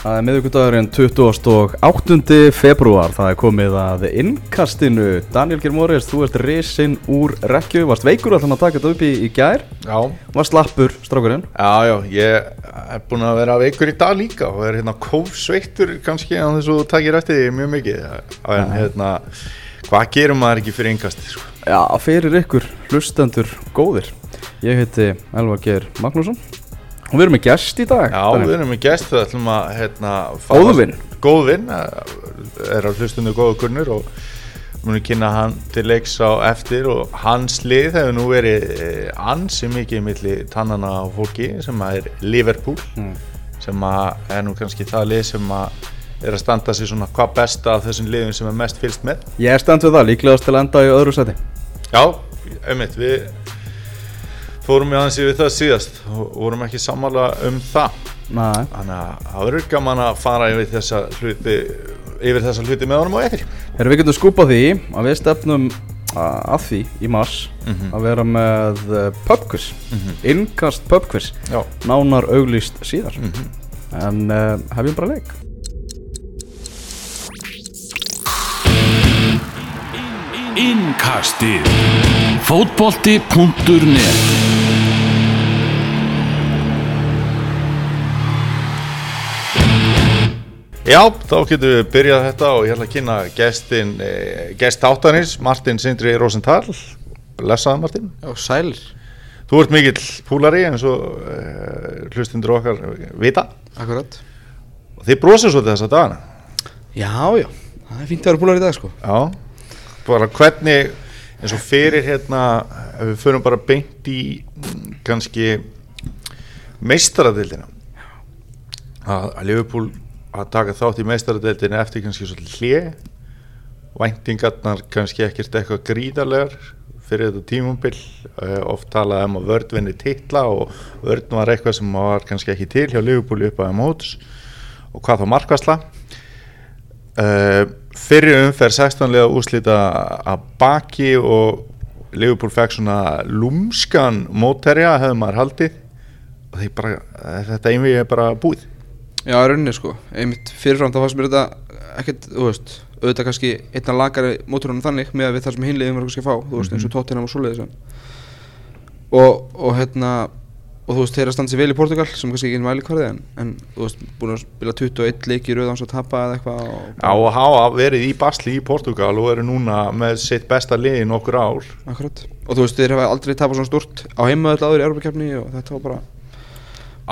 Það er miðugudagurinn 28. februar, það er komið að innkastinu. Daniel Germóriðs, þú ert risinn úr rekju, varst veikur alltaf að taka þetta upp í, í gær, Já, varst lappur strákurinn. já, já, ég er búin að vera veikur í dag líka og er hérna kófsveittur kannski að þess að þú takir eftir því mjög mikið en hérna, hvað gerum maður ekki fyrir innkasti, sko? Já, fyrir ykkur hlustendur góðir. Ég heiti Elvar Geir Magnússon og við erum með gest í dag. Já, við erum með gest það ætlum að hérna fá- Góðvin. Góðvin, eh, er á hlustundu góða kunnur og munum kynna hann til leiks á eftir og hans lið hefur nú verið eh, ansi mikið milli tannana á fólki sem að er Liverpool Mm. sem að er nú kannski það lið sem að er að standa sig svona hvað besta af þessum liðum sem er mest fylst með Ég er stend við það, líklegast til að enda í öðru seti. Já, einmitt, við fórum í aðeins yfir það síðast og vorum ekki sammála um það Næ, Þannig að það verður gaman að fara yfir þessa hluti, yfir þessa hluti með honum á eftir. Þegar við getum skúpað því að við stefnum að því í mars Mhm. að vera með uh, pubquiz, innkast pubquiz, Já. nánar auglýst síðar. Mhm. En uh, hefjum bara leik. Innkastið Fótbolti.net Já, þá getum við byrjað þetta og ég ætla að kynna gestin, eh, gest áttanis, Martin Sindri Rosenthal. Lesaði Martin. Já, sælir, Þú ert mikill púlari eins og eh, hlustundur okkar vita. Akkurat. Og þið brosið svolítið þessa dagana. Já, já, það er fínt að vera búlar í dag sko. Já, bara hvernig eins og fyrir hérna, ef við förum bara beint í mm, kannski meistaradildina að Liverpool að taka þátt í meistaradildina eftir kannski svolítið hlje væntingarnar kannski ekkert eitthvað gríðarlegar fyrir þetta tímumbil uh, oft talaði um að vörd vinni titla og vörd var eitthvað sem var kannski ekki til hjá Liverpool upp að móts. Og hvað þá markvæsla uh, fyrir umferð 16 lega úslita að baki og Liverpool fekk svona lúmskan mótterja hefði maður haldið. Og bara, þetta einvið er bara búið Já, í rauninni sko, einmitt fyrirfram þá fannst mér þetta ekkert, þú veist auðvitað kannski einna lagari móturunum þannig með að við það sem hinliðum var kannski að fá þú veist, eins og Tottenham og svoleiðis og, og hérna og þú veist, þeir að standa sér vel í Portugal sem kannski ekki mæli hverði en, en þú veist, búin að spila 21 leiki í rauð hans að tapa eða eitthvað og, á að hafa verið í basli í Portugal og eru núna með sitt besta lið í nokkur ár. Akkurat. Og þú veist, þeir hafa aldrei tapað svona stort á heimaðall áður í Europakefni og þetta var bara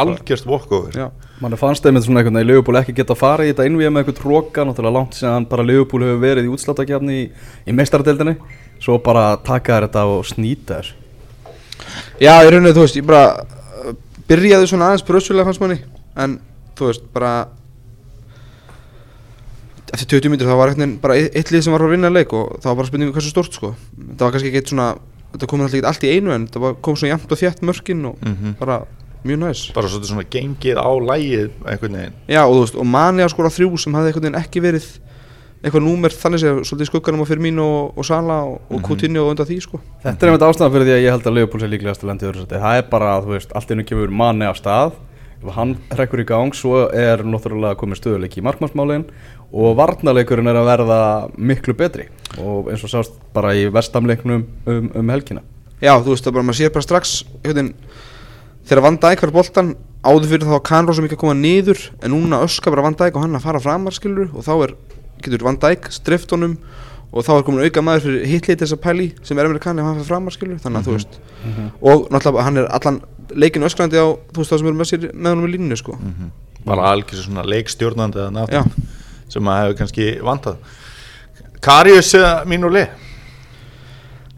algjörst walkover. Já, Man er fannst einmitt svona einhvern veginn að Leopold ekki geta að fara í þetta innvíða með eitthvað tróka, náttúrulega langt sem bara Leopold hefur verið í útsláttagjafni í, í meistaradeildinni, svo bara taka þér þetta og snýta þér. Já, í rauninni, þú veist, ég bara uh, byrjaði svona aðeins bröðsvölega fannst manni en þú veist, bara eftir 20 mínútur þá var eitthvað bara eitt, lið sem var að vinna leik og það var bara spurningu hversu stort sko það var kannski ekki svona, þetta kom alltaf ekki allt í einu en það var, kom svona jæmt og þjætt mörkin og Mhm. bara mjög næs. Bara svolítið svona gengið á lægið einhvern veginn. Já, og þú veist, og mani að skora þrjú sem hafði einhvern veginn ekki verið eitthvað númer þannig séð, svolítið skugganum á fyrir mín og, og Sala og, og Coutinho og undan því sko. Þetta er einmitt ástæðan fyrir því að ég held að Leopold sé líklegast að lenda í öðru seti. Það er bara, þú veist, allt einu kemur manni af stað, ef hann hrekkur í gang, svo er náttúrulega komið stöðuleiki í markmannsmálin og varnarleikurinn er að verða miklu betri. Og eins og sást bara í vestamleiknum um, um helgina. Já, þú veist það bara, maður sér bara strax hvernig, þegar Van Dijk var boltan áður fyrir þá var Kahn rosa mikið að koma niður en núna öskar bara Van Dijk og hann að fara framar skilur og þá er, getur Van Dijk strift honum og þá er komin auka maður fyrir hitlið þess að pæli sem er Emre Kahn ef hann fyrir framar skilur þannig að þú veist. Og náttúrulega hann er allan leikinu öskrandi á þú veist það sem eru með sér með honum í línunni sko. Bara algjör svona leikstjórnandi eða Já. nátt sem að hefur kannski vantað. Karius eða mínu lið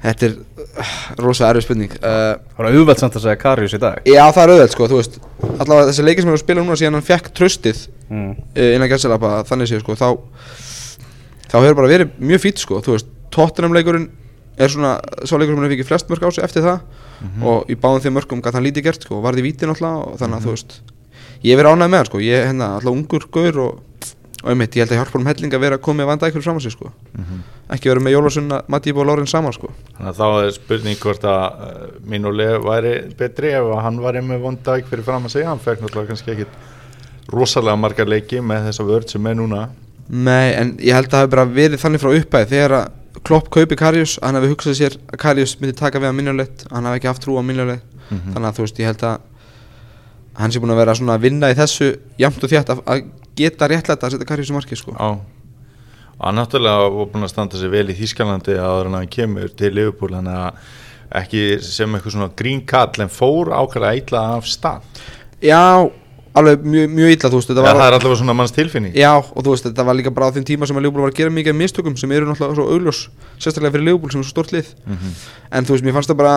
Þetta er uh, rosa erfið spurning. Uh, Það var auðvelt samt að segja Karius í dag. Já það er auðvelt sko, þú veist. Allavega þessi leikir sem er að spila núna síðan hann fekk tröstið Mm. uh, innan gæsselapa þannig séu sko þá þá hefur bara verið mjög fýtt sko þú veist, Tottenham leikurinn er svona svo leikur sem hann hefur ekki flest mörg á sig eftir það. Og í báðum þeim mörgum gæti hann lítið gert sko og varði víti náttúrulega og þannig að þú veist. Ég verið ánægð með hann sko, ég er hérna alltaf ungur gaur og og einmitt, ég held að hjálpa honum helling að vera að koma með eitthvað fram á sig sko. Ekki vera með Jólasunna, Mattíb og Loren saman sko. Þannig að þá er spurning hvort að uh, mínu lið væri betri ef hann væri með vondæk fyrir fram að segja. Hann fekk náttúrulega kannski ekkit rosalega margar leiki með þessa vörð sem er núna. Nei, en ég held að það hefur bara verið þannig frá uppæði þegar að Klopp kaupi Karius hann hefði hugsað sér að Karius myndi taka við að minnuleitt hann hefði ekki haft trú á minnuleitt Mhm. þannig að þú veist, ég held að hann sé búin að vera svona að vinna í þessu jæmt og þjátt að geta réttlætt að setja Karius í marki sko. Já og hann náttúrulega var búin að standa sig vel í Þýskalandi áður en hann kemur til Liverpool hann að ekki sem eitthvað svona grín kall en fór ákveðlega illa af stað Já, alveg mjög, mjög illa þú veist, þetta ja, það er allavega svona manns tilfinning Já, og þú veist, þetta var líka bara á þeim tíma sem að Leopold var að gera mikið mistökum sem eru náttúrulega svo augljós sérstaklega fyrir Leopold sem er svo stort lið Mhm. en þú veist, mér fannst það bara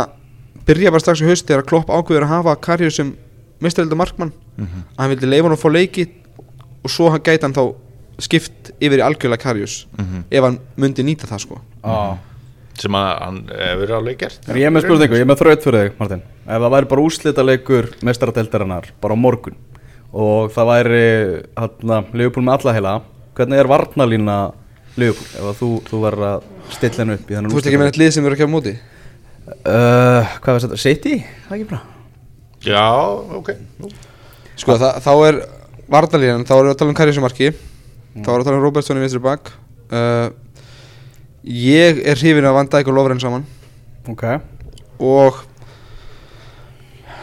byrja bara strax í haust þegar Klopp ákveður að hafa Karius sem mistarelda markmann Mhm. að hann vildi leifa hann að fá leiki og svo hann gæti hann þá skipt yfir í algjörlega Karius Mhm. ef hann myndi nýta það sko. Já sem að hann hefur alveg gert En ég er með spurningu, ég er með þraut fyrir þig Martin. Ef það væri bara úrslita leikur mestaradeldarinnar bara á morgun og það væri hérna, Leopold með alla heila hvernig er varnalína Leopold ef að þú, þú verður að stilla hennu upp Þú veist ekki með eitt lið sem eru ekki á móti? Uh, Hvað var þetta? City? Það er ekki bra. Já, ok. Sko, það, þá er varnalíðan, þá erum við að tala um Karius í marki þá erum við að tala um Robertson í vinstri bak uh, Ég er hrifin af Van Dijk og Lovren saman Ok og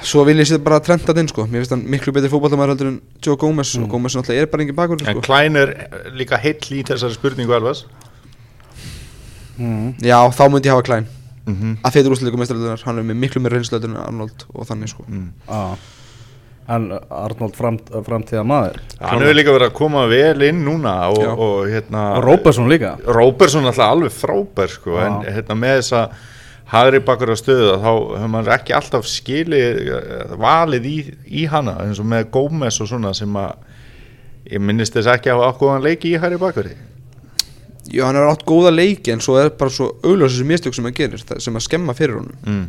svo vil ég setja bara Trent að inn sko mér finnst hann miklu betri fótballtamæður heldur en Joe Gomez og Gomez náttúrulega er bara engin bakur en sko. Klein er líka heill í þessari spurningu Elvas mm. já þá myndi ég hafa Klein mm -hmm. að fyrir úrslileikum mestraröldunar hann er með miklu meira reynslu heldur en Arnold og þannig sko mm. ah. En Arnold framt, framtíða maður hann hefur líka verið að koma vel inn núna og, Já. og hérna Og Róbersson líka Róbersson alltaf alveg frábær sko, Já. en hérna með þessa hægri bakur á stöðu þá hefur maður ekki alltaf skilið eh, valið í, í hana eins og með Gómez og svona sem að ég minnist þess ekki að hafa ákveðan leiki í hægri bakuri já hann er átt góða leiki en svo er bara svo augljósa þessi mistök sem hann gerir sem að skemma fyrir honum mm.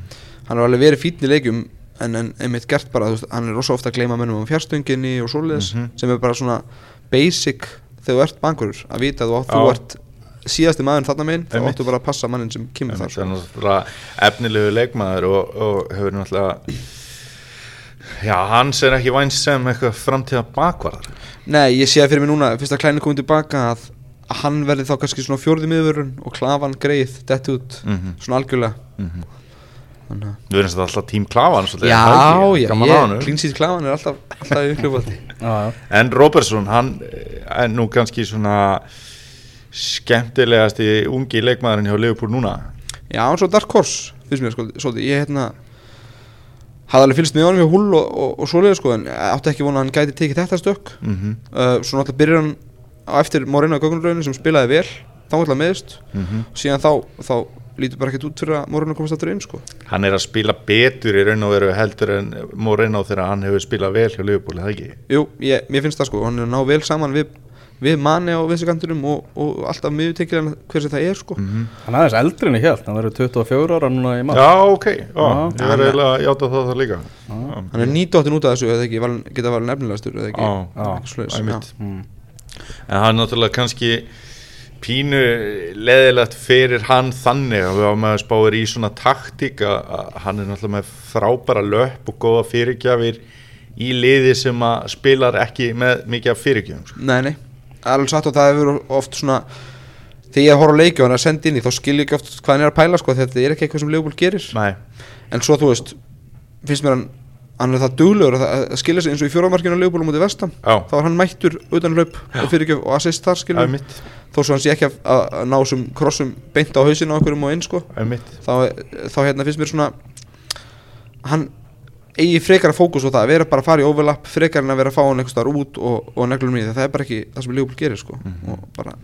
hann er alveg verið fínn í leikjum en, en einmitt gert bara, veist, hann er rosa ofta að gleyma mönnum á fjárstunginni og svoleiðis Mhm. sem er bara svona basic þegar þú ert bankurur að vita að þú, ert síðasti maður þarna meginn þá áttu bara að passa mannin sem kemur það þar sko. er náttúrulega efnilegu leikmaður og, og hefur náttúrulega já, hans er ekki vænst sem eitthvað framtíða bakvarðar Nei, ég sé það fyrir mig núna, fyrst að Klein er komið tilbaka að, að hann verði þá kannski svona fjórði miðurinn og klafan greið, dett út Mhm. svona algjörlega. Þannig að við erum þetta alltaf tím klafan svolítið, Já, já, ég, honum. klínsýtt klafan er alltaf, alltaf já En Robertson, hann er nú kannski svona skemmtilegasti ungi leikmaðurinn hjá Liverpool núna? Já, hann er svo Dark Horse, finnst mér sko, svolítið, ég hérna hafði alveg fylgst með honum hjá Hull og, og, og svoleiði sko, en átti ekki vona að hann gæti tekið þetta stökk. Mm -hmm. uh, Svo náttúrulega byrjar hann á eftir Moreno í gögnurlauninu sem spilaði vel, þá náttúrulega meðist Mhm. síðan þá, þá lítur bara ekkert út fyrir að Moreno komast aftur inn sko. Hann er að spila betur í raun og veru heldur en Moreno þegar hann hefur spilað vel hjá Liverpool, er það ekki? Jú, ég, mér finnst það sko, hann er að ná vel saman við, við manni á vinstikantinum og, og alltaf miðutekir hver sem það er sko. Mm Hann er aðeins eldri en ég held, hann verður 24 ára núna í maður Já, ok, Já. ég verði eiginlega að játa það það líka. Hann er nýdóttin út af þessu eða ekki, geta valin nefnilegastur eða ekki. Já, já, Eitthvað svoleiðis, einmitt. mm. En hann er náttúrulega kannski pínu leðilegt fyrir hann þannig að við varum að spáir í svona taktík að hann er náttúrulega með frábæra löpp og góða fyrirgjafir í liði sem að spilar ekki með mikið af fyrirgjafum sko. Nei, nei, alveg satt og það hefur oft svona þegar ég horf á leiki og hann er að senda inn í þá skil ég ekki oft hvað hann er að pæla sko þetta er ekki eitthvað sem Leopold gerir. Nei, en svo þú veist, finnst mér hann hann er það duglegur að, það- að skilja sig eins og í fjóramarkinu á Leopold á móti vestam já, þá er hann mættur utan hlaup og assist þar það skilja þó svo hann sé ekki að, að, að ná sem krossum beint á hausinu á einhverjum og inn sko. Það þá, þá hérna finnst mér svona hann eigi frekar að fókus á það að vera bara að fara í overlap frekar en að vera að fá hann einhvers staðar út og, og neglum í það er bara ekki það sem Leopold gerir sko. Og bara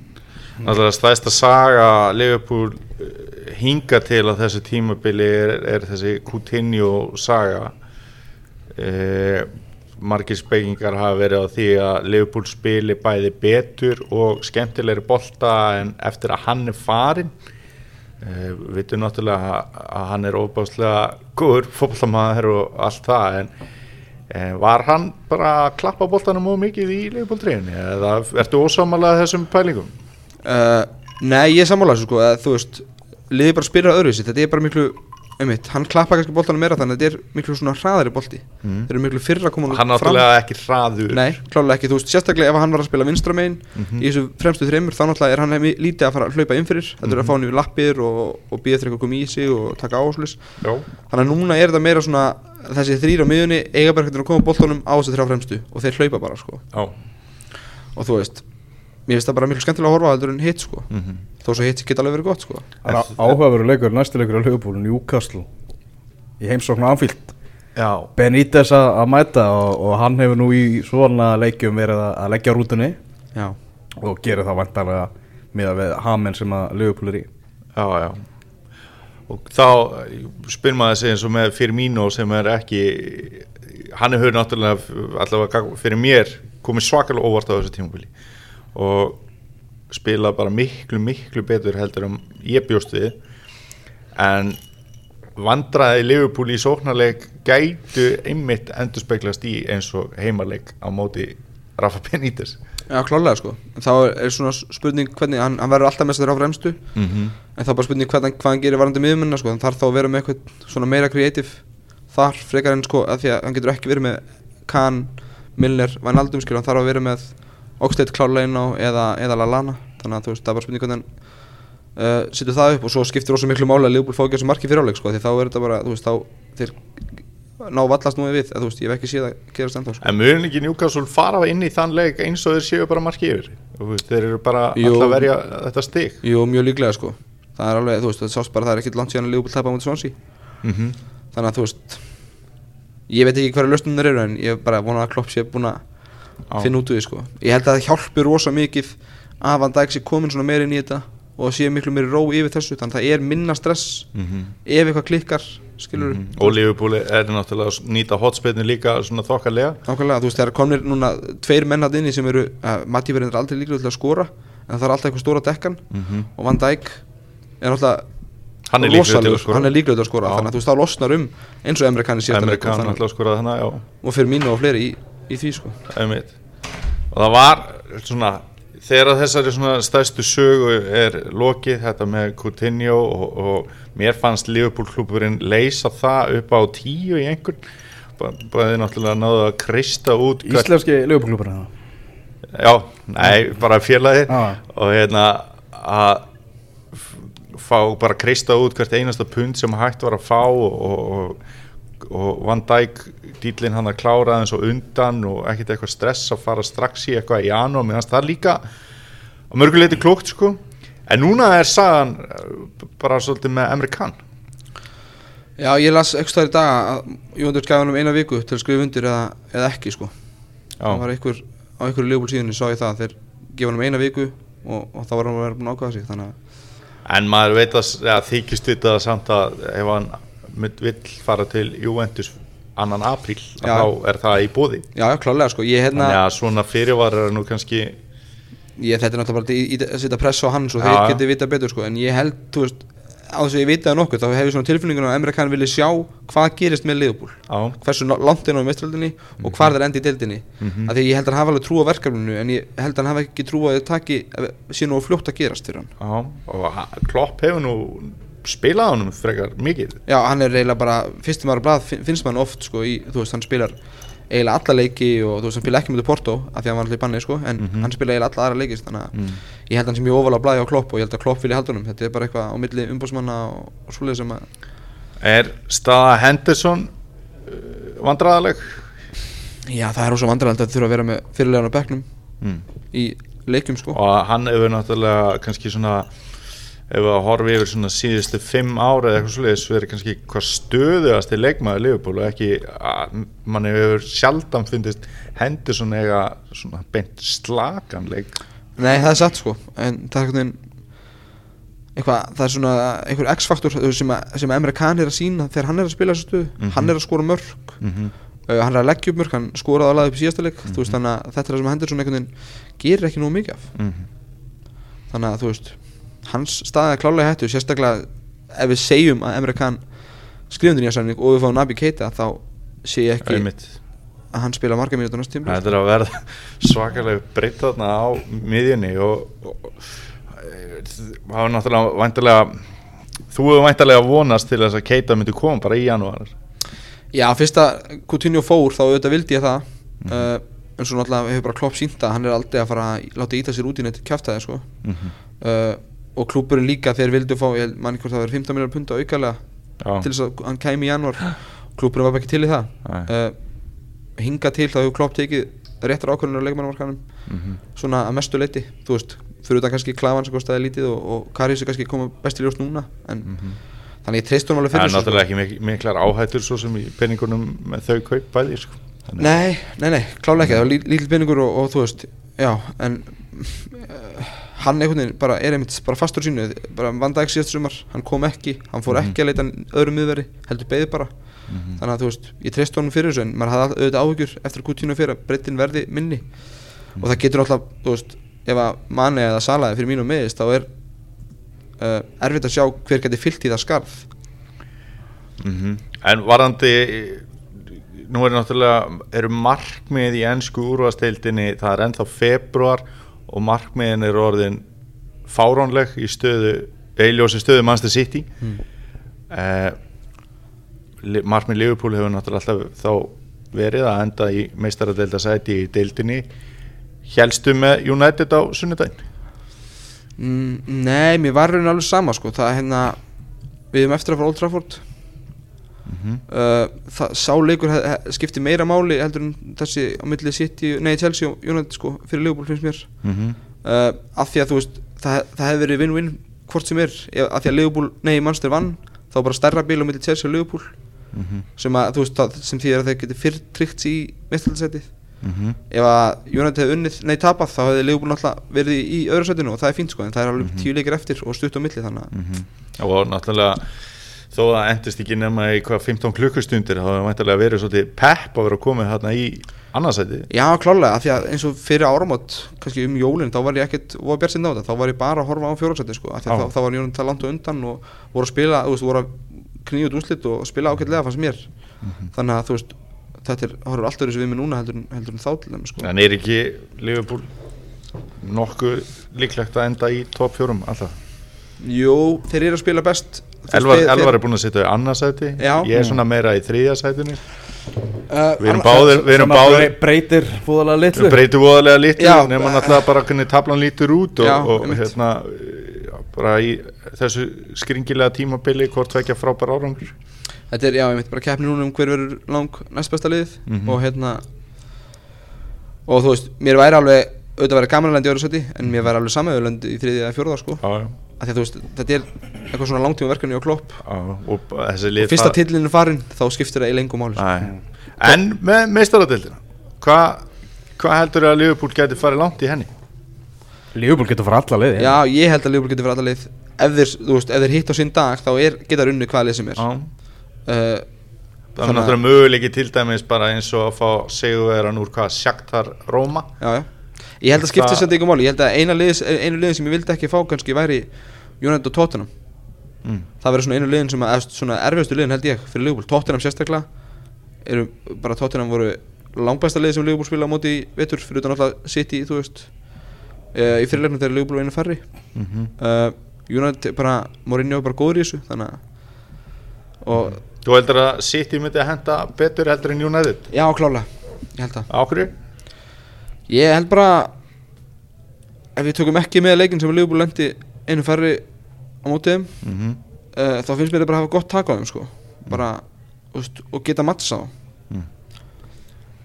Náttúrulega stæðsta saga Liverpool eh, hinga til á þessu tímabili er, er þessi Coutinho saga margir spekingar hafa verið á því að Liverpool spili bæði betur og skemmtilegri bolta en eftir að hann er farin eh, við veitum náttúrulega að- hann er óbáslega góður fótboltamaður og allt það en Eh, var hann bara að klappa boltanum mjög mikið í Liverpool 3 eða ertu ósámalað þessum pælingum? uh, nei ég er sammála þessu sko þú veist liði bara spyrja öðruvísi þetta er bara miklu einmitt, hann klappa kannski boltanum meira þannig að þetta er miklu svona hraðari bolti Mm. þeir eru miklu fyrra að koma hann náttúrulega ekki hraður Nei, klálega ekki, þú veist, sérstaklega ef hann var að spila vinstra megin Mhm. í þessu fremstu þreymur, þá náttúrulega er hann lítið að fara að hlaupa inn fyrir, þetta er að Mhm. fá hann yfir lappir og, og býða þeir eitthvað að koma í sig og taka áherslis, Já. þannig að núna er þetta meira svona, þessi þrýr á miðunni eiga bara hvernig að koma boltanum á þessi þrjá fremstu og þeir hlaupa bara, sko, Já. og þú veist mér finnst það bara miklu skemmtilega að horfa á heldur en hitt, sko. Mhm. þó svo hitt geta alveg verið gott, sko. Er áhugaveru leikur, næsti leikur á Liverpool, Newcastle í heimsóknu anfíld Já. Benítez að að mæta og, og hann hefur nú í svona leikjum verið að, að leggja rútunni. Já, og gerir það vantarlega miða við hamen sem að Liverpool er í. Já, já. Og þá spyr maður sig eins og með Firmino sem er ekki hann hefur náttúrulega allavega fyrir mér komið svakalega óvart á þessu tímubili og spila bara miklu, miklu betur heldur um ég bjóst við. En vandraði Liverpool í sóknarleik gætu einmitt endur speglast í eins og heimarleik á móti Rafa Benítez. Já klálega, sko. Þá er, svona spurning hvernig, hann, hann verður alltaf með þessi þrjá fremstu mm -hmm. En þá er bara spurning hann- hvað hann gerir varandi miðumennina sko, hann þarf þá að vera með eitthvað svona meira kreatív þar frekar en sko að því að hann getur ekki verið með Kahn, Milner, Van Aldum skilur, hann þarf að vera með Oxlade Klárleino eða, eða Lallana þannig að þú veist, það er bara spurning hvernig uh, setur það upp og svo skiptir rosa miklu máli að Leopold fá ekki þessu marki fyrir áleik sko, því þá er þetta bara, þú veist, þá þeir ná vallast nú við, eða þú veist, ég hef ekki séð að gerast ennþá sko. En mjög ekki Newcastle fara inn í þann leik eins og þeir séu bara marki yfir? Veist, Þeir eru bara alltaf að verja þetta stig. Jú, mjög líklega sko, það er alveg, þú veist, það sást bara það er ekkit langt síðan að Leopold tapa á mútið Swansea. Mm -hmm. þannig að þú veist ég veit ekki hverja lausnum þeir eru en ég bara vona að Klopp sé búin að finna út úr því sko. Ég held að það hjálpi rosa mikið að Van Dijk sé komin svona meira inn í þetta og sé miklu meiri ró yfir þessu þannig að það er minna stress ef eitthvað klikkar skilur Mhm. Og Liverpool er náttúrulega að nýta hotspilnu líka svona þokkalega. Nákvæmlega þú veist það er komnir núna tveir menn hann inni sem eru uh, Matti verður aldrei líklega til að skora en það er alltaf eitthvað stóra dekkan. Mhm. og Van Dijk er náttúrulega Hann er líklegur til að skora. Líklega til að skora þannig að þú veist það losnar um eins og Emre þannig, já. Og fyrir mínu og fleiri í, í því sko. Og það var svona þegar þessari svona stærstu sögu er lokið þetta með Coutinho og, og mér fannst Liverpool klúburinn leysa það upp á tíu í einhvern bæði náttúrulega náðu að kreista út Íslenski Liverpool hérna Já, nei, bara félagi Já. og hérna að fá bara kreista út hvert einasta pund sem hægt var að fá og, og, og Van Dijk dýlinn hann að klára aðeins og undan og ekkert eitthvað stress að fara strax í eitthvað í janúar. Meðan það er líka á mörguleiti klókt sko. En núna er sagan eh, bara svolítið með Amerikan Já, ég las ekki staðar í dag að Jóndur gaf hann um eina viku til að skrifa undir eða, eða ekki sko. Það var einhver, á einhverju Leopold síðunni sá ég það að þeir gefa hann um eina viku og, og þá var hann að vera búin að ákvæða sig þannig að en maður veit að ja, þykist það samt að ef hann mynd- vill fara til Juventus annan apríl Já. þá er það í bóði Já, já, klálega sko, ég hérna Þannig að svona fyrirvarar er nú kannski ég, þetta er náttúrulega bara í, í, að setja press á hann svo Já, þeir já. geti vita betur sko. En ég held, þú veist, á þess að ég vita það nokkuð þá hef ég svona tilfinningun að Emre Can vilja sjá hvað gerist með á, hversu langt er á mestraldinni og hvar þeir endi í deildinni. Mhm. af því ég held að hann hafa alveg trú á verkefninu en ég held að hann hafa ekki trú á að það taki sé nú fljótt að gerast fyrir hann. Á og Klopp hefur nú spilað honum frekar mikið Já, hann er eiginlega bara, fyrstum blað fin- finnst mann oft sko í, þú veist, hann spilar eiginlega alla leiki og þú veist, hann spila ekki með Porto af því að hann var alltaf í banni sko, en Mhm. hann spila eiginlega alla aðra leiki þannig að mm. ég held að hann sem ég ofalega blaði á Klopp og ég held að Klopp vilja halda honum þetta er bara eitthvað á milli umbósmanna og, og svoleið sem að Er staða Henderson uh, vandræðaleg? Já, það er ósað vandræðald að þurfa að vera með fyrirlegan á bekknum Mm. í leikum sko Og hann hefur náttúrulega kannski svona ef að horfi yfir svona síðustu fimm ára eða eitthvað svoleiðis verið kannski hvað stöðuðast í leikmaður Liverpool og ekki að mann hefur sjaldan fundist Henderson eiga svona beint slaganleik Nei, það er satt sko En það er eitthvað, það er svona einhver X-faktor sem, sem Emre Can er að sína þegar hann er að spila þessu stöðu Mhm. hann er að skora mörg mm -hmm. uh, hann er að leggja upp mörg, hann skoraði alveg upp í síðasta leik þú Mhm. veist þannig að þetta er það sem Henderson einhvern veginn gerir ekki nú mikið af Mhm. þannig að þú veist hans staðið er klálega í hættu sérstaklega ef við segjum að Emre Can skrifundur nýja samning og við fáum Nabi Keita þá sé ég ekki Einmitt. að hann spila marga mínútur næst tíma Þetta er að verða svakalega breytt þarna á miðjunni og, það var náttúrulega vantilega þú hefur væntalega vonast til þess að Keita myndi koma bara í janúar Já, fyrst að Coutinho fór þá auðvitað vildi ég það Mhm. uh, en svo náttúrulega hefur bara klopp sínt að hann er aldrei að fara að láta íta sér út í neitt kjaftaði sko. Mhm. uh, og klúburinn líka þeir vildu fá, manni hvort það verið 15 miljonar punda aukalega Já. til þess að hann kæmi í janúar klúburinn var ekki til í það uh, hinga til þá hefur klopp tekið réttar ákvörðunar á leikmannamarkanum Mhm. svona að mestu leiti þú veist, fyrir þetta kannski klafan sem kostaði lítið og, og Karius er kannski koma best í ljós núna en þannig ég treyst honum alveg Það fyrir er þessu, sko. náttúrulega ekki mik miklar áhættur svo sem í peningunum með þau kaup bæði sko. Nei, nei, nei, klálega ekki, það var lí- lítill peningur og, og þú veist, já, en uh, hann einhvern veginn bara er einmitt bara fastur sínu, bara vandæk síðast sumar, hann kom ekki, hann fór Mhm. ekki að leita öðrum miðveri, heldur beði bara, Mhm. þannig að þú veist, ég treyst honum fyrir þessu en maður hafði auðvitað áhyggjur eftir Coutinho fyrir að breytin verði minni og það getur alltaf, þú veist, ef að manni eða salaði fyrir mínu meðist, þá er uh, erfitt að sjá hver geti fyllt í það skarð. Mhm. En varandi nú er náttúrulega eru markmið í ennsku úrvasteildinni það er ennþá februar og markmiðin er orðin fáránleg í stöðu eiljósi stöðu Manchester City. Mm. eh, li- markmið Liverpool hefur náttúrulega alltaf þá verið að enda í meistaradeilda sæti í deildinni. Helstu með United á sunnudaginn? Mm, nei, mér var raunin alveg sama sko, það er hérna við erum eftir að fara Old Trafford mm uh, það, sá leikur hef, hef, skipti meira máli heldur en þessi á milli City, nei Chelsea og United sko, fyrir Liverpool finnst mér -hmm. uh, af því að þú veist, það, það hefði verið win-win hvort sem er, af því að Liverpool nei, Manchester vann, þá bara stærra bíl á milli Chelsea og Liverpool Mhm. sem að, veist, það, sem því að þeir geti fyrr tryggt í meðstöldsætið Mhm. ef að United hefði unnið, nei tapað þá hefði Liverpool náttúrulega verið í, öðru sætinu og það er fínt sko, en það er alveg Mhm. tíu leikir eftir og stutt á milli þannig að Mhm. og náttúrulega þó að það endist ekki nema í hvað 15 klukkustundir þá hefur væntalega verið svolítið pepp að vera komið hérna í annarsæti Já, klálega, af því að eins og fyrir áramót kannski um jólinn, þá var ég ekkert voru bjart sinna á þetta, þá var ég bara að horfa á fjóraksæti sko, af því að Já. þá, þá var Jónum það langt og undan og voru að spila, þú veist, voru að knýja út úrslit og spila ágætlega fannst mér Mhm. þannig að þú veist, þetta er, horfur alltaf þessu við mig núna heldur, heldur þá til þeim sko. en er ekki Liverpool nokkuð líklegt að enda í top 4 alltaf Jú, þeir eru að spila best Elvar, þeir- Elvar er búin að sitja í annarsæti Já. ég er svona meira í þriðja sætinu. Uh, við erum báðir við erum að báðir brey- breytir fúðalega litlu. Voðalega lítið Já. nema náttúrulega bara hvernig tablan lítur út og, Já, og hérna já, bara í þessu skringilega tímabili hvort tvekja frábær árangur. Þetta er, já, ég veit bara keppni núna um hver verður lang næst besta liðið. Mhm. og hérna og þú veist, mér væri alveg auðvitað að vera gaman að lenda í öðru seti en mér væri alveg samöðulend í þriðið eða fjórða sko. Já, já, að þú veist, þetta er eitthvað svona langtíma verkefni á klopp. Og og fyrsta tillinu farin, þá skiptir það í lengum máli. Nei. En með meistaradeildina Hvað hva heldur að Liverpool geti farið langt í henni? Liverpool getur fara alla leið Já, ég held að Liverpool getur fyrir alla leið. Ef þeir, þú veist, ef þeir hitt á sinn dag þá er, geta þeir unni hvaða leið sem er. Uh, Það er að- náttúrulega möguleiki til dæmis bara eins og að fá segjuveran úr hvað Shakhtar Róma Já, já Ég held að skipta þess að ykkur máli. Ég held að einu liðin sem ég vildi ekki fá kannski væri United og Tottenham. Mm. Það verður svona einu liðin sem að svona erfiðastu liðin held ég fyrir Liverpool. Tottenham sérstaklega. Eru bara Tottenham voru langbæsta liði sem Liverpool spila á móti í vetur fyrir utan alltaf City, þú veist. Uh, í fyrirleiknum þegar Liverpool var einu færri. Mm -hmm. uh, United bara Mourinho bara góður í þessu þannig að og Þú heldur að City myndi að henda betur heldur en United? Já, klálega ég held það Ákveður? Ég held bara ef við tökum ekki með leikin sem Liverpool lendi einu færri á móti þeim Mm -hmm. uh, þá finnst mér þetta bara að hafa gott tak á þeim sko. bara, úst, og geta mattsa á Mm.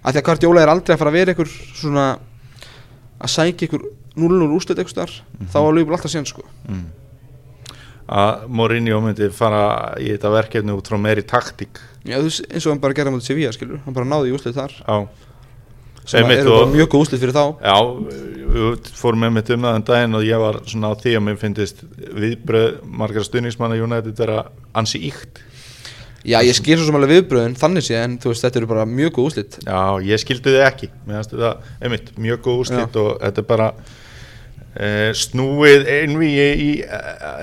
af því að Guardiola er aldrei að fara að vera ykkur svona að sækja ykkur 0-0 úrslit ykkur starf þá var Liverpool alltaf sen sko. mm. Að Mourinho myndi fara í þetta verkefni út frá meiri taktík Já, eins og hann bara gerði á móti Sevilla hann bara náði í úrslit þar á sem að eru bara mjög góð úrslit fyrir þá. Já, fórum með mitt um það en daginn og ég var svona á því að mér finnist viðbröð margar stuðningsmanna United vera ansi íkt Já, ég skil svo sem alveg viðbröðin þannig sé en þú veist, þetta eru bara mjög góð úrslit. Já, ég skildi þið ekki. Mér þetta, einmitt, mjög góð úrslit og þetta er bara e, snúið einvíi í e,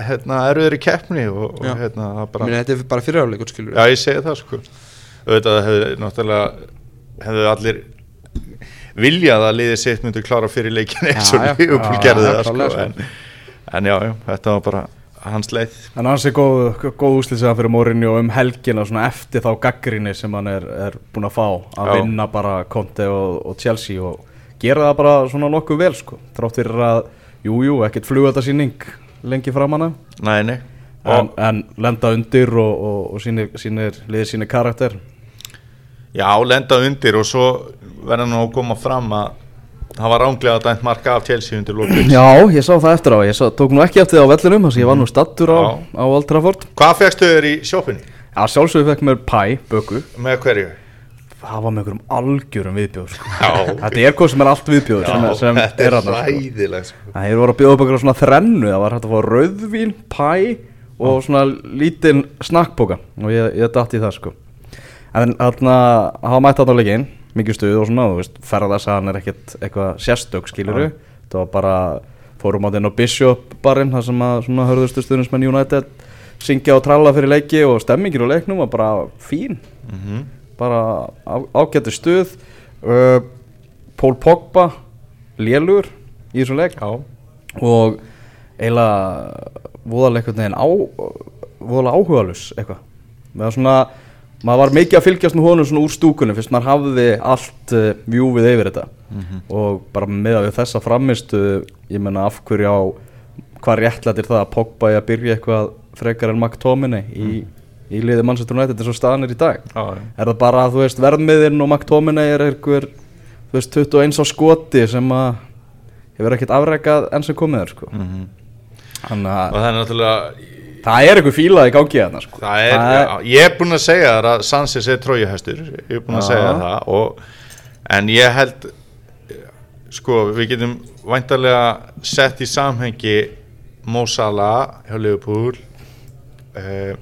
hérna, erfiðri keppni og, og hérna, Bara, Meni, þetta er bara fyrirháleikur skilur Já, ég segi það sko. Auðvitað hefði náttúrulega hefðu allir viljað að liðið sitt myndi klára fyrir leikin eins og. Liverpool gerði það sko sko. en, en já, já, þetta var bara hans leið En hans er góð, góð úslýsega fyrir Mourinho um helgina svona eftir þá gaggrinni sem hann er, er búin að fá að Já. vinna bara Conte og, og Chelsea og gera það bara svona nokkuð vel sko þrátt fyrir að, jú, jú, ekkert flugöldasýning lengi fram hana Nei, nei en, og, en lenda undir og, og, og sínir, sínir, liðir sínir karakter Já, lenda undir og svo verða nú að koma fram að það var ránglega dæmt marka af Chelsea undir lókið Já, ég sá það eftir á, ég sá, tók nú ekki eftir það á vellinum þess að ég var nú stattur á, Já. á Old Trafford Hvað fegstu þér í sjófinni? Já, sjálfsögðu fekk mér pæ, böku Með hverju? Það var með einhverjum algjörum viðbjóður sko. Já, Þetta er hvað sem er allt sem þetta er þarna, sko. ræðileg sko. Það hefur voru að bjóða upp einhverja svona þrennu Það var hægt að fá rauðvín, pæ og svona lítinn snakkbóka og ég, ég datt í það sko En þarna, hafa mætt þarna leikinn mikið stuð og svona, þú veist, ferðarsagan er ekkert eitthvað sérstök, skilur Það var bara, fórum á þinn á Bishop barinn, það sem að svona hörðustu stuðnismenn United syngja og tralla fyrir leiki og stemmingir á leiknum var bara fín. Mm bara á, ágættu stuð. Uh, Pól Pogba lélur í þessum leik. Já, og eiginlega voðalega einhvern veginn á voðalega áhugalus eitthvað. Með að svona maður var mikið að fylgjast með honum svona úr stúkunum fyrst maður hafði allt uh, vjúfið yfir þetta. Og bara með að við þessa framistu ég menna af hverju á hvað réttlættir það að Pogba er að byrja eitthvað frekar en McTominay í, í liði Manchester United eins og staðan er í dag? Já, já. er það bara að þú veist verðmiðinn og McTominay er einhver þú veist 21 á skoti sem að hefur ekkert afrekað enn sem komið er sko. Mhm. þannig Og að það er náttúrulega það er einhver fílað í gangi þarna sko Það er, já, ég er búinn að segja þar að Sanchez er trójuhestur Ég er búinn að Já. segja það og, En ég held Sko, við getum væntarlega sett í samhengi Mo Salah hjá Liverpool uh,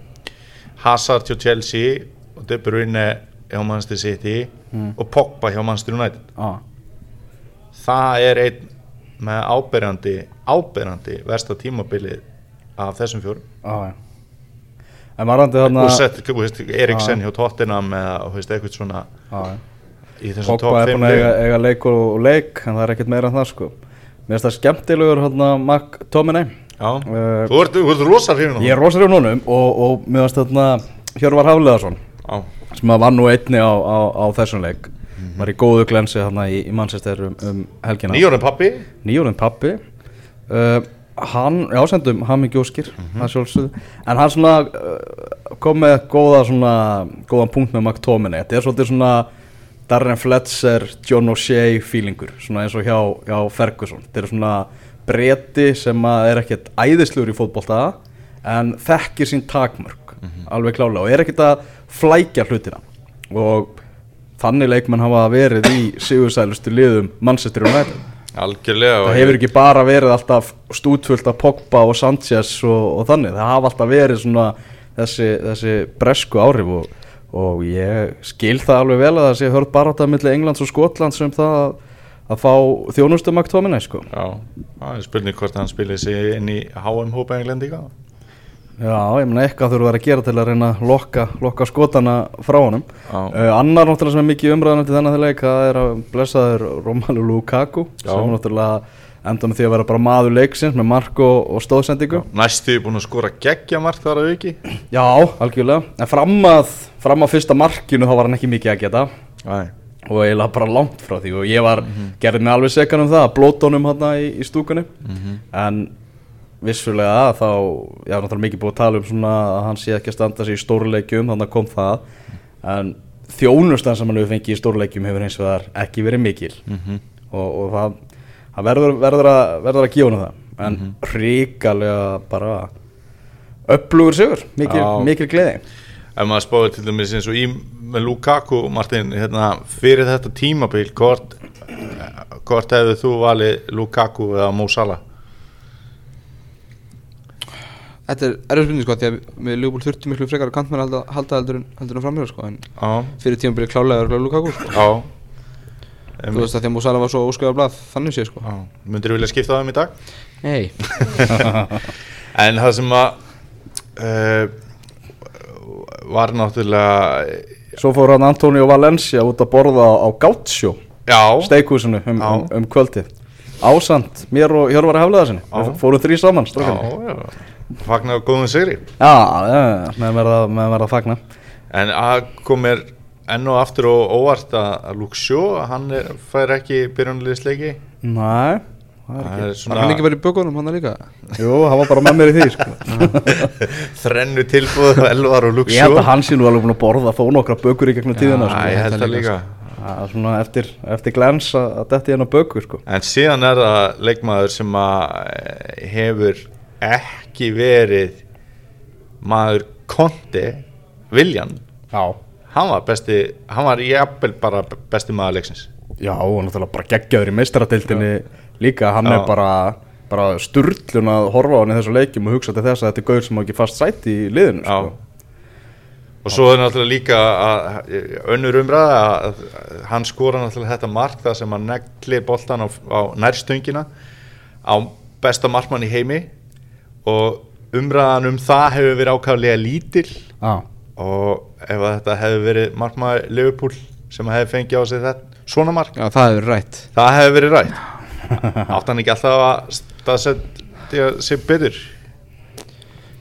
Hazard hjá Chelsea og De Bruyne hjá Manchester City Mm. og Pogba hjá Manchester United á, það er einn með áberandi áberandi versta tímabilið af þessum fjórum. Já. en varandi þarna Eriksen hjá Tottenham eða, eitthvað svona já. í þessum Pogba top er 5 búin að eiga, eiga leik og, leik en það er ekkert meira en það sko. Mér finnst það skemmtilegur hérna McTominay Já, Eh, þú ert, ert rosa hrifin ég er rosalega núnum og, og mér finnst þarna Hjörvar Hafleðarsson sem var nú einni á, á, á þessum leik. Mhm. var í góðu glensi þarna í, í Manchester um, um helgina. Nýjórinn pappi nýjórinn pappi uh, hann, já sendum hann mikið óskir Mhm. það sjálfsögðu. En hann svona uh, kom með góða svona góðan punkt með McTominay. Þetta er svolítið svona Darren Fletcher, John O'Shea feelingur svona eins og hjá, hjá Ferguson. Þetta er svona breyti sem að er ekkert æðisluður í fótbolta en þekkir sín takmörk alveg klálega og er ekkert að flækja hlutina. Og þannig leikmenn hafa verið í sigursælustu liðum Manchester United algjörlega það hefur ekki bara verið alltaf stútfullt af Pogba og Sanchez og, og þannig, það hafa alltaf verið svona þessi, þessi bresku áhrif og, og ég skil það alveg vel að það sé hörð bara þetta millir Englands og Skotlands sem það að, að fá þjónustu McTominay sko. Já, það er spurning hvort hann spilir sig inn í HM-hópa englendinga Já, ég meina eitthvað þurfa að gera til að reyna að lokka, lokka skotana frá honum. Uh, Annar náttúrulega sem er mikið umræðan til þennan leik það er að blessaður Romelu Lukaku Já. sem náttúrulega enda með því að vera bara maður leiksins með mark og, og stóðsendingu Næstu er búin að skora geggja mark þar að auki. Já, algjörlega. En fram að, fram að fyrsta markinu þá var hann ekki mikið að geta. Æ, og eiginlega bara langt frá því. Og ég var, gerði mig alveg sekan um það að blóta honum hann í, í stúkunni. En vissulega þá, ég var náttúrulega mikið búið að tala um svona að hann sé ekki að standa sig í stórleikjum þannig að kom það. En þjónustan sem hann hefur fengið í stórleikjum hefur eins og það ekki verið mikil. Og, og það, það verður, verður, að, verður að hann það. En mm ríkalega bara upplugur sigur, mikil, Já. mikil gleði. Ef maður spáði til dæmis eins og í með Lukaku, Martin, hérna, fyrir þetta tímabil, hvort hvort hefðu þú valið Lukaku eða Mo Salah? Þetta er erfið spurning sko því að við Leopold þurftum miklu frekar að kantmenn halda, halda heldur en, framhjörða sko en Já, fyrir tíma byrja klálega örgulega Lukaku sko. Já. Þú veist að því að Músala var svo óskæða blað þannig sé sko. Já, myndir þú vilja skipta á þeim í dag? Nei. En það sem að uh, var náttúrulega Svo fór hann Antonio Valencia út að borða á, á Gaucho Já, steikhúsinu um, um, um kvöldið. Ásand mér og Hjörvar Hafleðarsin fórum þrý saman já, fagnar góðum sigri já, já, með verða, að fagna En að kom mér enn og aftur og óvart að, að Luke Shaw, hann er, fær ekki byrjunliðsleiki Nei, það er ekki er Var svona hann ekki verið í bökunum hann líka? Jú, hann var bara með mér í því sko. þrennu tilbúð Elvar og Luke Ég held að hann sé nú alveg búin að borða þó nokkra bökur í gegnum tíðina Já, sko. ég held að líka er svona eftir, eftir glens að, að detti hérna bökur sko. En síðan er það leikmaður sem að eh, hefur ekki verið maður konti Viljan, Já. Hann var besti hann var jafnvel bara besti maður leiksins. Já, og náttúrulega bara geggjaður í meistaradeildinni líka, hann Já. er bara bara sturlun að horfa á hann í þessu leikjum og hugsa til þess að þetta er gaur sem á ekki fast sæti í liðinu sko. og svo er náttúrulega líka að, önnur umræða að, að hann skora náttúrulega þetta mark það sem hann neglir boltan á, á nærstöngina á besta markmann í heimi og umræðan um það hefur verið ákaflega lítil. Já, og ef að þetta hefur verið markmaður Liverpool sem hefur fengið á sig þetta svona mark, Já, það hefur rætt. Það hefur verið rætt. Átt hann ekki alltaf að staðsetja sig byrður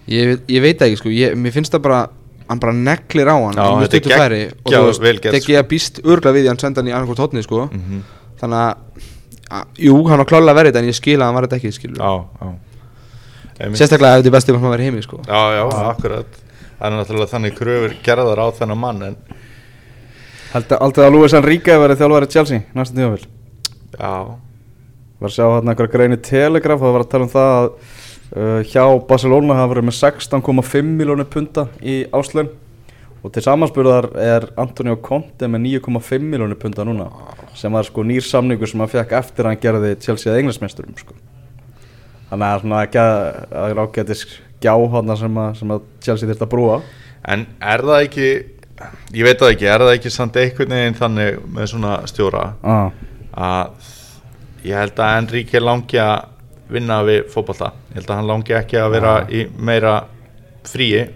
Ég, ég veit ekki sko, ég, mér finnst það bara hann bara neglir á hann Já, og þú veist, gert, þegar ég býst örgla við því að hann senda hann í annarkvæmt hotni sko. Mhm. þannig að, að, jú, hann var klálega verið en ég skil að hann var þetta ekki, skilur já Einmitt. Sérstaklega ef þetta er bestið hann verið heimi sko. Já, já, akkurat. Það er náttúrulega þannig kröfur gerðar á þennan mann en Haldið að Luis Enrique verið þjálfari Chelsea næsta tímafél já, var að sjá hérna einhverja grein í Telegraph og það var að tala um það að uh, hjá Barcelona hafa verið með 16,5 miljónir punta í áslun og til samanspurðar er Antonio Conte með 9,5 miljónir punta núna sem var sko nýr samningur sem hann fekk eftir að hann gerði Chelsea að englandsmeisturum sko. Þannig að svona ekki að það er ágætis gjá hana sem að, sem að Chelsea þurft að brúa. En er það ekki ég veit það ekki, er það ekki samt einhvern veginn þannig með svona stjóra ah. að ég held að Enrique langi að vinna við fótbolta? Ég held að hann langi ekki að vera í meira fríi.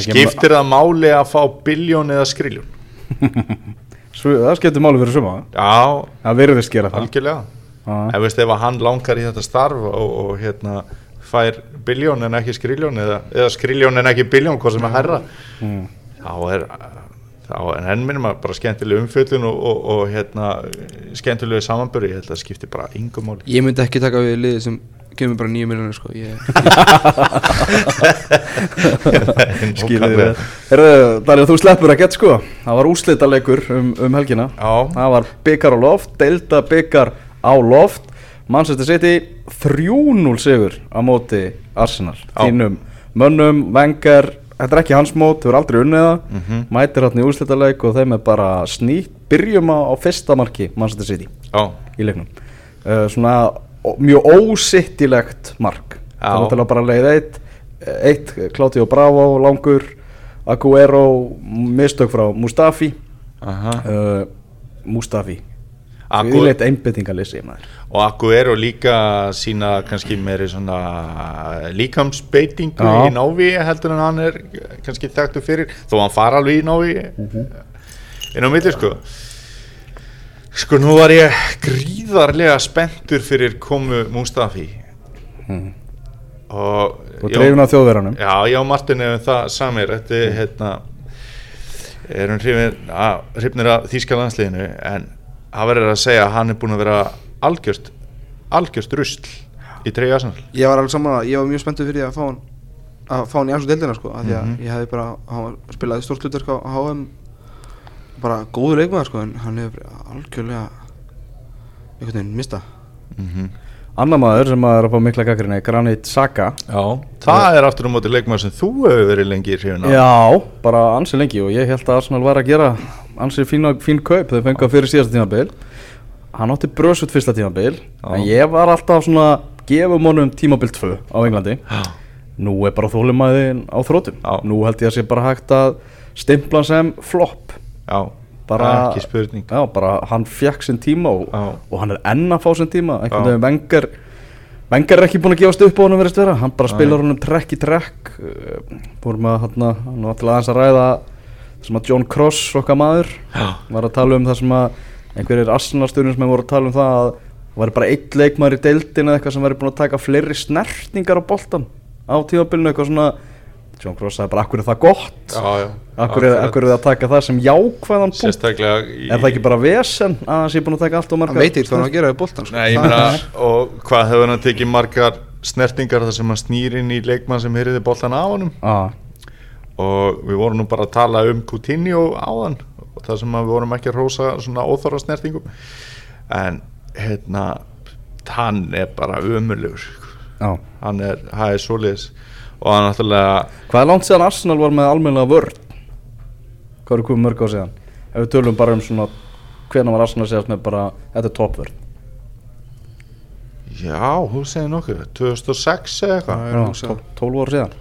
Skiptir það máli að fá biljón eða skriljón? Svo, það skiptir máli fyrir suma. Já, það virðist gera það. Algjörlega ah. ef veist ef að hann langar í þetta starf og, og hérna fær biljón en ekki skriljón eða, eða skriljón en ekki biljón, hvað sem er herra mm. þá er þá er enn minnum að bara skemmtileg umfjöllun og, og, og hérna skemmtilegu samanböru, ég held að það skiptir bara yngum máli. Ég myndi ekki taka við liðið sem mér bara 9 miljonir sko ég, Skilðið við Daniel, þú sleppur að gett sko. Það var úslitaleikur um, um helgina. Já, Það var byggar á loft, delta byggar á loft. Manchester City 3-0 sigur á móti Arsenal. Þínum mönnum, vengar Þetta er ekki hans mót, þau eru aldrei unnið það. Mhm. Mætir hann í úrslitaleik og þeim er bara snýtt. Byrjum á, á fyrsta marki Manchester City já, í leiknum. Uh, Svona ó, mjög ósittilegt mark. Til að bara leið eitt. Eitt, Claudio Bravo, langur. Aguero, mistök frá Mustafi. Uh, Mustafi Við leitt einbyttingalyssi maður. Og Aguero líka sína kannski meiri svona líkamsbeitingu Já. í návi heldur en hann er kannski þekktu fyrir þó hann fara alveg í návi inn á milli sko. Sko nú var ég gríðarlega spenntur fyrir komu Mustafi. Mhm. og Og dreifin af þjóðverðanum Já, og Martin hefum það samir Þetta er hérna erum hrifnir að, hrifnir að þýska landsliðinu en það verður að segja að hann er búin að vera algjörst algjörst rusl í treyja Arsenal ég var alveg saman að ég var mjög spenntur fyrir að fá hann að fá hann í ansvo deildina sko því að Mhm. ég hefði bara spilaði stórt hlutverk á HM bara góður leikmaður sko en hann hefur algjörlega einhvern veginn mista mm -hmm. Annar maður sem maður er að fá mikla gaggrinni Granit Xhaka Já, það er aftur um móti leikmaður sem þú hefur verið lengi hrifin af. Já, bara ansi lengi og ég held að Arsenal var að gera ansi fín, fín kaup þau fengið fyrir síðasta tímabil. Hann átti brösut fyrsta tímabil Já. en ég var alltaf svona gefum honum tímabil 2 á Englandi. Já, nú er bara þólumæðin á þrótum Já. nú held ég að sé bara hægt að stimpla sem flop já, bara, ekki spurning. Já, bara hann fekk sinn tíma og, og hann er enn að fá sinn tíma. Einhvern veginn vengar vengar er ekki búin að gefast upp á hann verið vera. Hann bara spilar honum trekk í trekk. Fórum að hann var til aðeins að ræða sem að John Cross okkar maður var að tala um það sem að einhverjir Arsenal stjórnum sem voru að tala um það að það væri bara eitt leikmaður í deildinu eða eitthvað sem væri búin að taka fleiri snertningar á boltan á tímabilinu eitthvað svona John Cross sagði bara, akkur er það gott? Já, já akkur er, akkur er það að taka það sem jákvæðan punkt? Sérstaklega í, er það ekki bara vesen að hann sé búin að taka allt og hann marga veit ekki hvað hann á að gera við boltan sko. Nei, ég meina, og hvað hefur hann tekið margar snertingar þar sem hann snýr inn í leikmann sem heyriði boltan á honum? Ah, og við vorum nú bara að tala um Coutinho áðan og það sem að við vorum ekki að rósa svona óþára snertingum. En hérna hann er bara ömurlegur já. hann er, það er svoleiðis og hann náttúrulega hvað er langt síðan Arsenal var með almennilega vörn? Hvað eru komið mörg á síðan? Ef við tölum bara um svona hvernig var Arsenal síðast með bara þetta er toppvörn. Já, hún segir nokkuð. 2006 eða eitthvað? Já, Já, hugsa. tó- 12 ára síðan.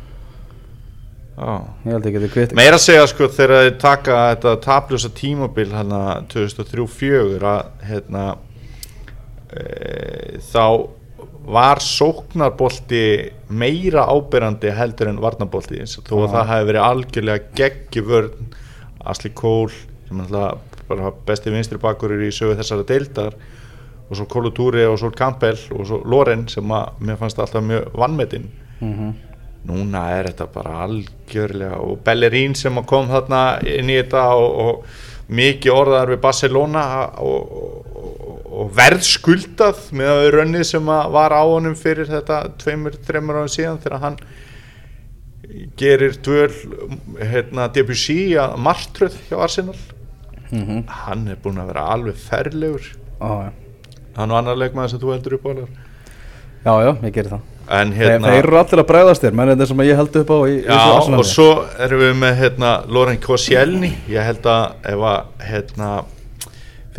Já. Ég held ekki að segja sko þegar þið taka þetta tablösa tímabil hérna 2003-04 að hérna e, þá var sóknarbolti meira ábyrrandi heldur en varnarbolti þó að Já. það hefði verið algjörlega geggi vörn. Asli Kól sem er besti vinstri bakkurir í sögu þessara deildar og svo Kólu Túri og svo Campbell og svo Loren sem að mér fannst alltaf mjög vannmetinn mm núna er þetta bara algjörlega og Bellerín sem kom þarna inn í þetta og, og mikið orðar við Barcelona og, og, og verðskuldað með að rönnið sem að var á honum fyrir þetta tveimur, þreimur árum síðan þegar hann gerir dvöl hérna, Debussy að martröð hjá Arsenal -hmm. hann er búin að vera alveg ferlegur ah, já. hann og annar leikmaður sem þú heldur upp á alveg. já, já, ég gerir það en hérna þeir eru allir að bregðast þér, menn þetta sem ég held upp á í, í Já, Arsenal og svo erum við með hérna, Loren Koscielny. Ég held að ef að hérna,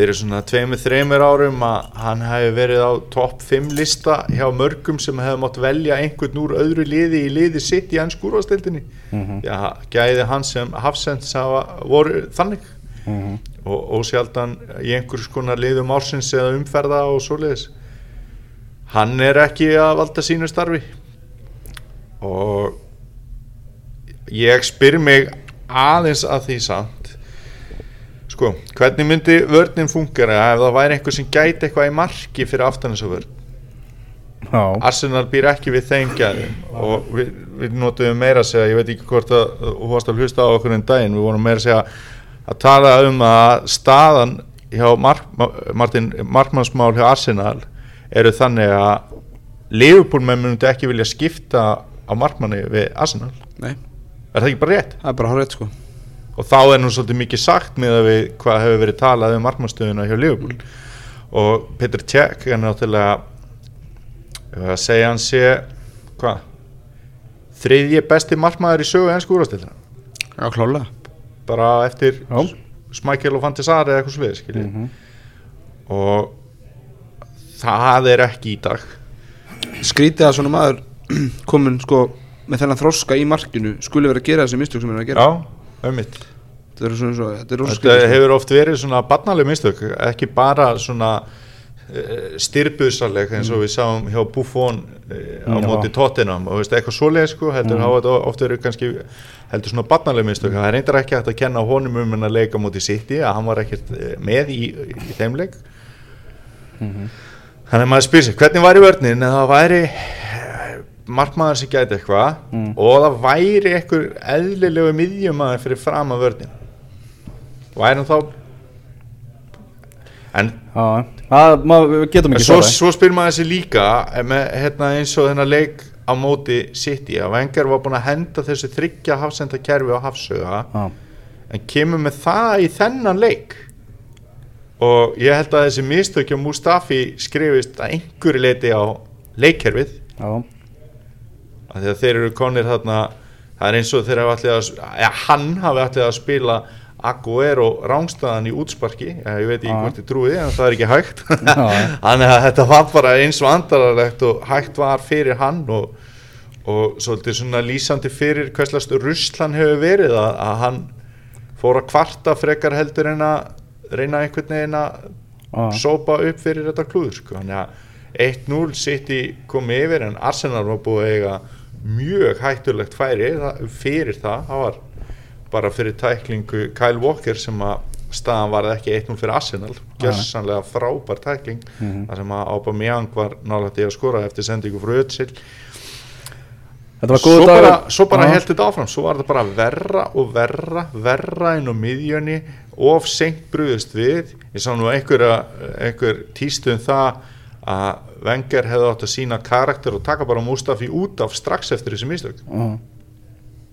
fyrir svona tveimur, þreimur árum að hann hefði verið á topp 5 lista hjá mörgum sem hefði mátt velja einhvern úr öðru liði í liði sitt í hans skúrvastildinni Mhm. Já, gæði hann sem Hafsends hafa voru þannig. Mhm. og ósjaldan í einhvers konar liðum ársins eða umferða og svoleiðis hann er ekki að valda sínu starfi. Og ég spyr mig aðeins að því samt sko, hvernig myndi vörnin fungera ef það væri einhver sem gæti eitthvað í marki fyrir aftan þessu vörn? Já, Arsenal býr ekki við þeim gæðum og við, við notum meira að segja, ég veit ekki hvort að þú varst að hlusta á okkur en daginn, við vorum meira að segja að tala um að staðan hjá Mark, Martin, markmannsmál hjá Arsenal eru þannig að Liverpool menn myndi ekki vilja skipta á markmanni við Arsenal. Nei, er það ekki bara rétt? það er bara horrið sko. Og þá er nú svolítið mikið sagt með að við hvað hefur verið talað um markmannstöðuna hjá Liverpool. Og Peter Cech er náttúrulega að segja hann sé hvað? Þriðji besti markmaður í sögu enn skúrastildina Já, klálega bara eftir. Smækjel og Fantisar eða eitthvað svið skiljið Mhm. og það er ekki í dag. Skrítið að svona maður komin sko með þennan þroska í markinu skuli vera að gera þessi mistök sem hann er að gera. Já, auðvitað Þetta er svona svo, þetta er Þetta hefur oft verið svona barnaleg mistök, ekki bara svona uh, styrbuðsaleg eins og við sáum hjá Buffon uh, á Já. móti Tottenham og veist, eitthvað svoleið sko, heldur Mhm. hafa þetta oft verið kannski heldur svona barnaleg mistök, það reyndar ekki hægt að kenna honum um en að leika móti City að hann var ekkert eh, með í, í þeim leik þannig að maður spyr sig, hvernig væri vörnin ef það væri eh, markmaður sem gæti eitthvað Mm. og það væri eitthvað eðlilegu miðjumæður fyrir fram að vörnin? Væri hann þá en það, maður, getum ekki svo, svo spyr maður þessi líka eh, með, hérna, eins og þennan leik á móti City að Wenger var búin að henda þessu þryggja hafsenda kerfi á hafsöga Já, en kemur með það í þennan leik og ég held að þessi mistökja Mustafi skrifist að einhverju leiti á leikkerfið. Að þeir eru konir þarna það er eins og þeir hafa allir að ja, hann hafi allir að spila Aguero rángstæðan í útsparki. Ég veit ekki hvort ég trúi því en það er ekki hægt. Þannig að þetta var bara eins og andararlegt og hægt var fyrir hann og, og svolítið svona lýsandi fyrir hverslast ruslan hefur verið að, að hann fór að kvarta frekar heldur en að reyna einhvern veginn að já, sópa upp fyrir þetta klúður sko. þannig að 1-0 City kom yfir en Arsenal var búið að eiga mjög hættulegt færi fyrir það, það var bara fyrir tæklingu Kyle Walker sem að staðan var ekki 1-0 fyrir Arsenal. Gjörsanlega frábær tækling. Mhm. þar sem að Aubameyang var nálægt í að skora eftir sendingu frá var svo bara, svo bara held þetta áfram. Svo var þetta bara verra og verra verra inn á miðjunni of seint brugðist við ég sá nú einhver, einhver tístu um það að Wenger hefði átt að sína karakter og taka bara Mustafi út af strax eftir þessi mistök Já.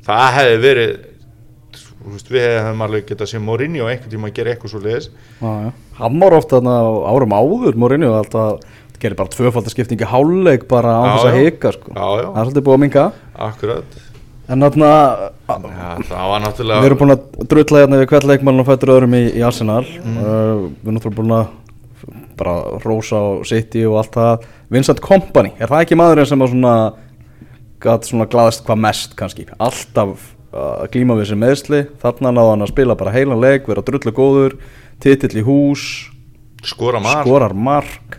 það hefði verið við hefðum alveg getað sér Mourinho einhvern tíma að gera eitthvað svo leiðis Já, já. Hann var ofta á árum áður Mourinho alltaf gerir bara tvöfaldaskiptingi háluleik bara Já, þess að hika sko. Já, já. það er svolítið búið að minga akkurat en þarna ja, það var við erum búin að drulla hérna við hvert leikmann og fættur öðrum í, í Arsenal. Mm. uh, við erum náttúrulega búin að bara rosa á City og allt það. Vincent Kompany, er það ekki maðurinn sem að svona gat svona glaðast hvað mest kannski, alltaf uh, glíma við þessi meðsli, þarna náða hann að spila bara heilan leik, vera drullu góður titill í hús skora mark. skorar mark.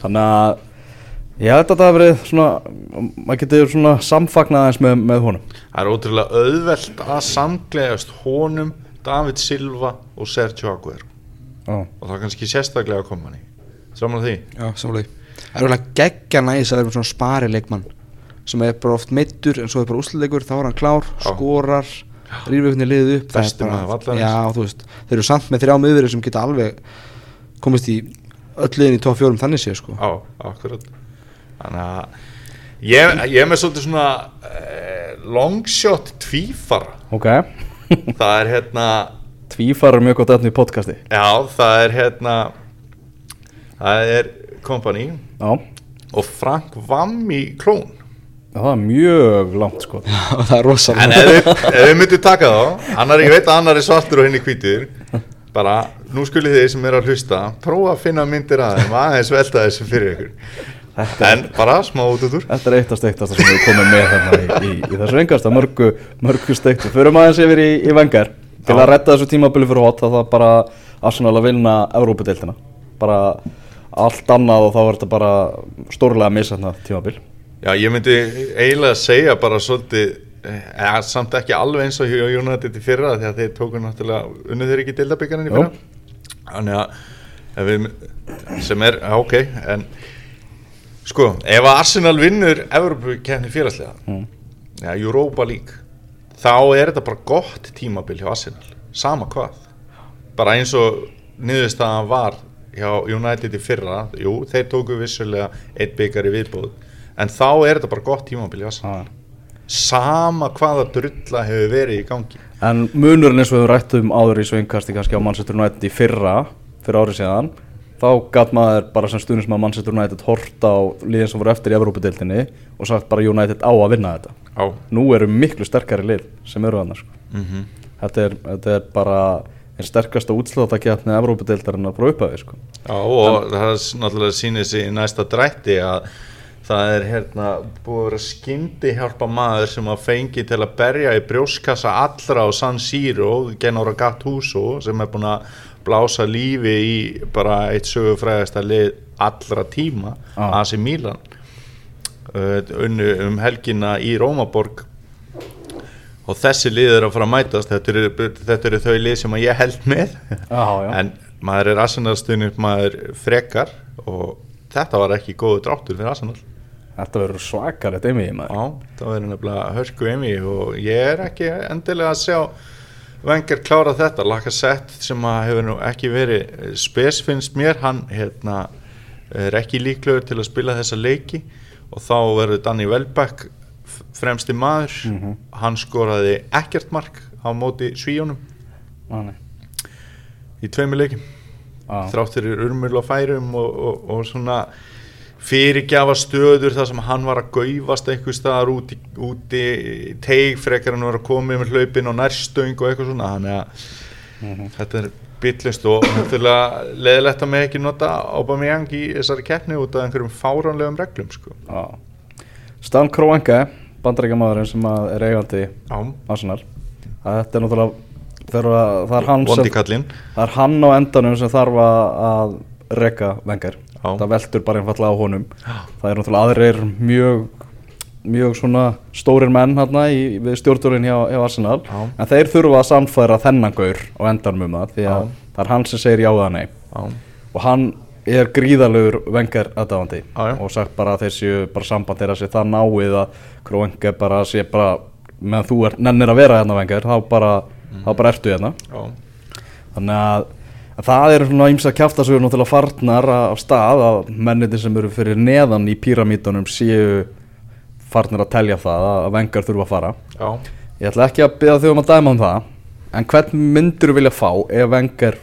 Þannig að ég held að þetta hafi verið svona maður getur svona samfagnað eins með, með honum. Það er ótrúlega auðvelt að samgleðast honum, David Silva og Sergio Aguero. Já. og það er kannski sérstaklega að koma hann í. Samanlega því? Já, samlega Það er alveg geggja næs að vera með svona spari leikmann sem er bara oft meittur en svo er bara úsluleikur, þá er hann klár, Já. skorar veginn liðið upp það er Besti bara- maður vallarins. Já, þú veist, þeir eru samt með þrjá miðverið sem geta alveg komist í öll liðin í tóf fjórum þannig séð sko. Á, akkurat þannig að ég, ég er með svolítið svona eh, longshot tvífara. Ok, það er hérna tvífar er mjög gott efni í podcasti. Já, það er hérna það er Company já, og Frank Vammi klón það er mjög langt sko. Og það er En rosalega ef við, ef við myndum taka þá annar, Ég veit að annar er svartur og henni hvítur Bara, nú skulið þið sem er að hlusta Prófa að finna myndir að þeim Aðeins velta þessu fyrir ykkur En bara smá út út úr Þetta er eitt af steiktasta sem við komum með hérna í, í, í þessu engasta mörgu, mörgu steiktu. Förum aðeins yfir í, í vengar. Til að redda þessu tímabili fyrir hot, það er bara Arsenal að vinna Evrópudeildina. Bara allt annað og þá er þetta bara stórlega að missa hérna tímabil. Já, ég myndi eiginlega segja bara svolítið eða, Samt ekki alveg eins og í fyrra Því að þeir tóku náttúrulega Unnu þeir ekki dildabíkarinn í fyrra Þannig að við, Sem er, ok En sko, ef Arsenal vinnur Evrópukefni félagslega Mm. Já, Europa League Þá er þetta bara gott tímabil hjá Arsenal. Sama hvað. Bara eins og niðurstaðan var hjá United í fyrra Jú, þeir tóku vissulega eitt byggar í viðbóð En þá er þetta bara gott tímabil hjá Arsenal. Sama hvaða drulla hefur verið í gangi. En munurinn eins og við rættum áður í svingkasti kannski á United í fyrra, fyrir árið síðan, þá gatt maður bara sem að Manchester United horta á liðin sem voru eftir í Evrópudeildinni og sagt bara United á að vinna þetta. Já Nú eru miklu sterkari lið sem eru annars. Sko. mm Þetta, er, þetta er bara einn sterkasta útslátakjapni Evrópudeildarinnar frá upphæði sko. Já, og það er náttúrulega sýnir sig í næsta drætti að það er hérna búið að vera skyndi hjálpa maður sem að fengi til að berja í brjóskassa allra á San Siro, Genora Gattuso sem er búin að blása lífi í bara eitt sögufræðasta lið allra tíma, Milan. Uh, unnu um helgina í Rómaborg. Og þessi lið er að fara að mætast. Þetta eru, þetta eru þau lið sem ég held með. Já. en maður er Arsenal-stunum maður frekar. Og þetta var ekki góðu dráttur fyrir Arsenal. Þetta verður svakalegt einmið maður. Já, það verður nefnilega hörku emi og ég er ekki endilega að sjá Wenger klára þetta Lacazette sem hefur nú ekki verið spes finnst mér, hann hérna er ekki líklegur til að spila þessa leiki og þá verður Danny Welbeck fremsti maður Mhm. hann skoraði ekkert mark á móti svíjónum nei. í tveimur leikim Já. þrátt fyrir urmul og færum og, og, og svona fyrirgjafa stöður þar sem hann var að gaufast einhver staðar úti, úti teig frekar en var að koma með hlaupin og nærstöng og eitthvað svona þannig að Mhm. þetta er byllust og náttúrulega leðilegt að með ekki nota Aubameyang í þessari keppni út af einhverjum fáránlegum reglum sko. Stan Kroenke, bandaríkjamaðurinn sem er eigandi Arsenal. Þetta er náttúrulega, það er hann það er hann á endanum sem þarf að, að rekka vengar. Já. Það veltur bara einfallega á honum. Það er náttúrulega aðrir mjög mjög svona stórir menn hérna í, við stjórnurinn hjá, hjá Arsenal. Já. en þeir þurfa að samfæra þennan gaur á endanum um það því að Já. það er hann sem segir já eða nei. Já, og hann er gríðalegur vengar aðdáðandi og sagt bara að þessi bara samband þeirra sé það náið að Kroenke bara sé bara meðan þú er, nennir að vera hérna vengar þá bara, þá bara ertu hérna. Já, þannig að, að það eru svona ímsa kjaftasögur náttúrulega farnar á stað að menniti sem eru fyrir neðan í píramítunum séu farnar að telja það að vengar þurfa að fara. Já. ég ætla ekki að byrja þau um að dæma um það en hvern myndur þú vilja fá ef vengar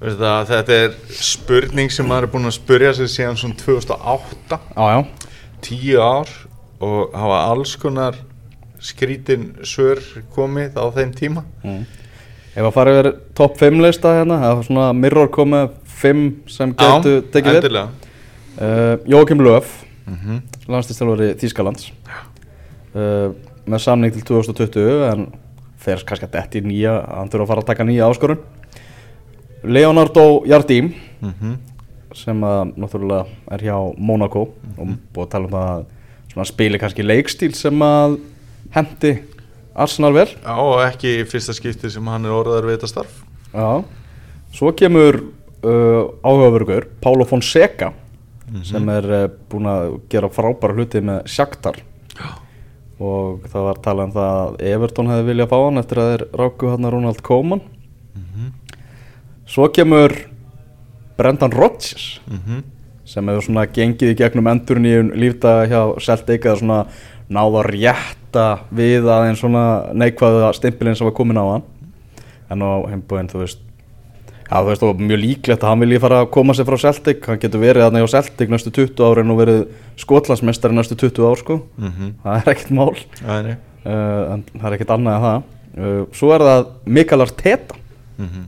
Veistu það, þetta er spurning sem maður er búin að spurja sig síðan svona 2008 já já, tíu ár og hafa alls konar skrítin svör komið á þeim tíma ef að fara yfir topp 5 lista hérna það er svona mirror komið 5 sem getur tekið við. endilega. Uh, Jókim Löf mm -hmm. landslistjálfari Þýskalands uh, með samning til 2020 en fer kannski að detti nýja hann þurfa að fara að taka nýja áskorun. Leonardo Jardim sem að náttúrulega er hjá Monaco og búið að tala um það að spili kannski leikstíl sem að hendi Arsenal vel? Já, og ekki í fyrsta skipti sem hann er orðar við þetta starf. Já, svo kemur uh, áhugavergur Paulo Fonseca sem er uh, búin að gera frábæra hluti með Shakhtar. Já. og það var talað um það að Everton hefði viljað fá hann eftir að þeir ráku hann Ronald Koeman. Svo kemur Brendan Rodgers mm sem hefur svona gengið í gegnum endurinn í lífdaga hjá Celtic eða svona náða að rétta við aðeins svona neikvæða stimpilinn sem var komin á hann en á heimbúinn þú veist Já, þú veist, og mjög líklegt að hann vilji fara að koma sér frá Celtic, hann getur verið þarna hjá Celtic næstu 20 árin og verið skotlandsmestari næstu 20 ár, sko. -hmm. Það er ekkert mál, uh, en það er ekkert annað en það. Uh, svo er það Mikael Arteta, mm -hmm.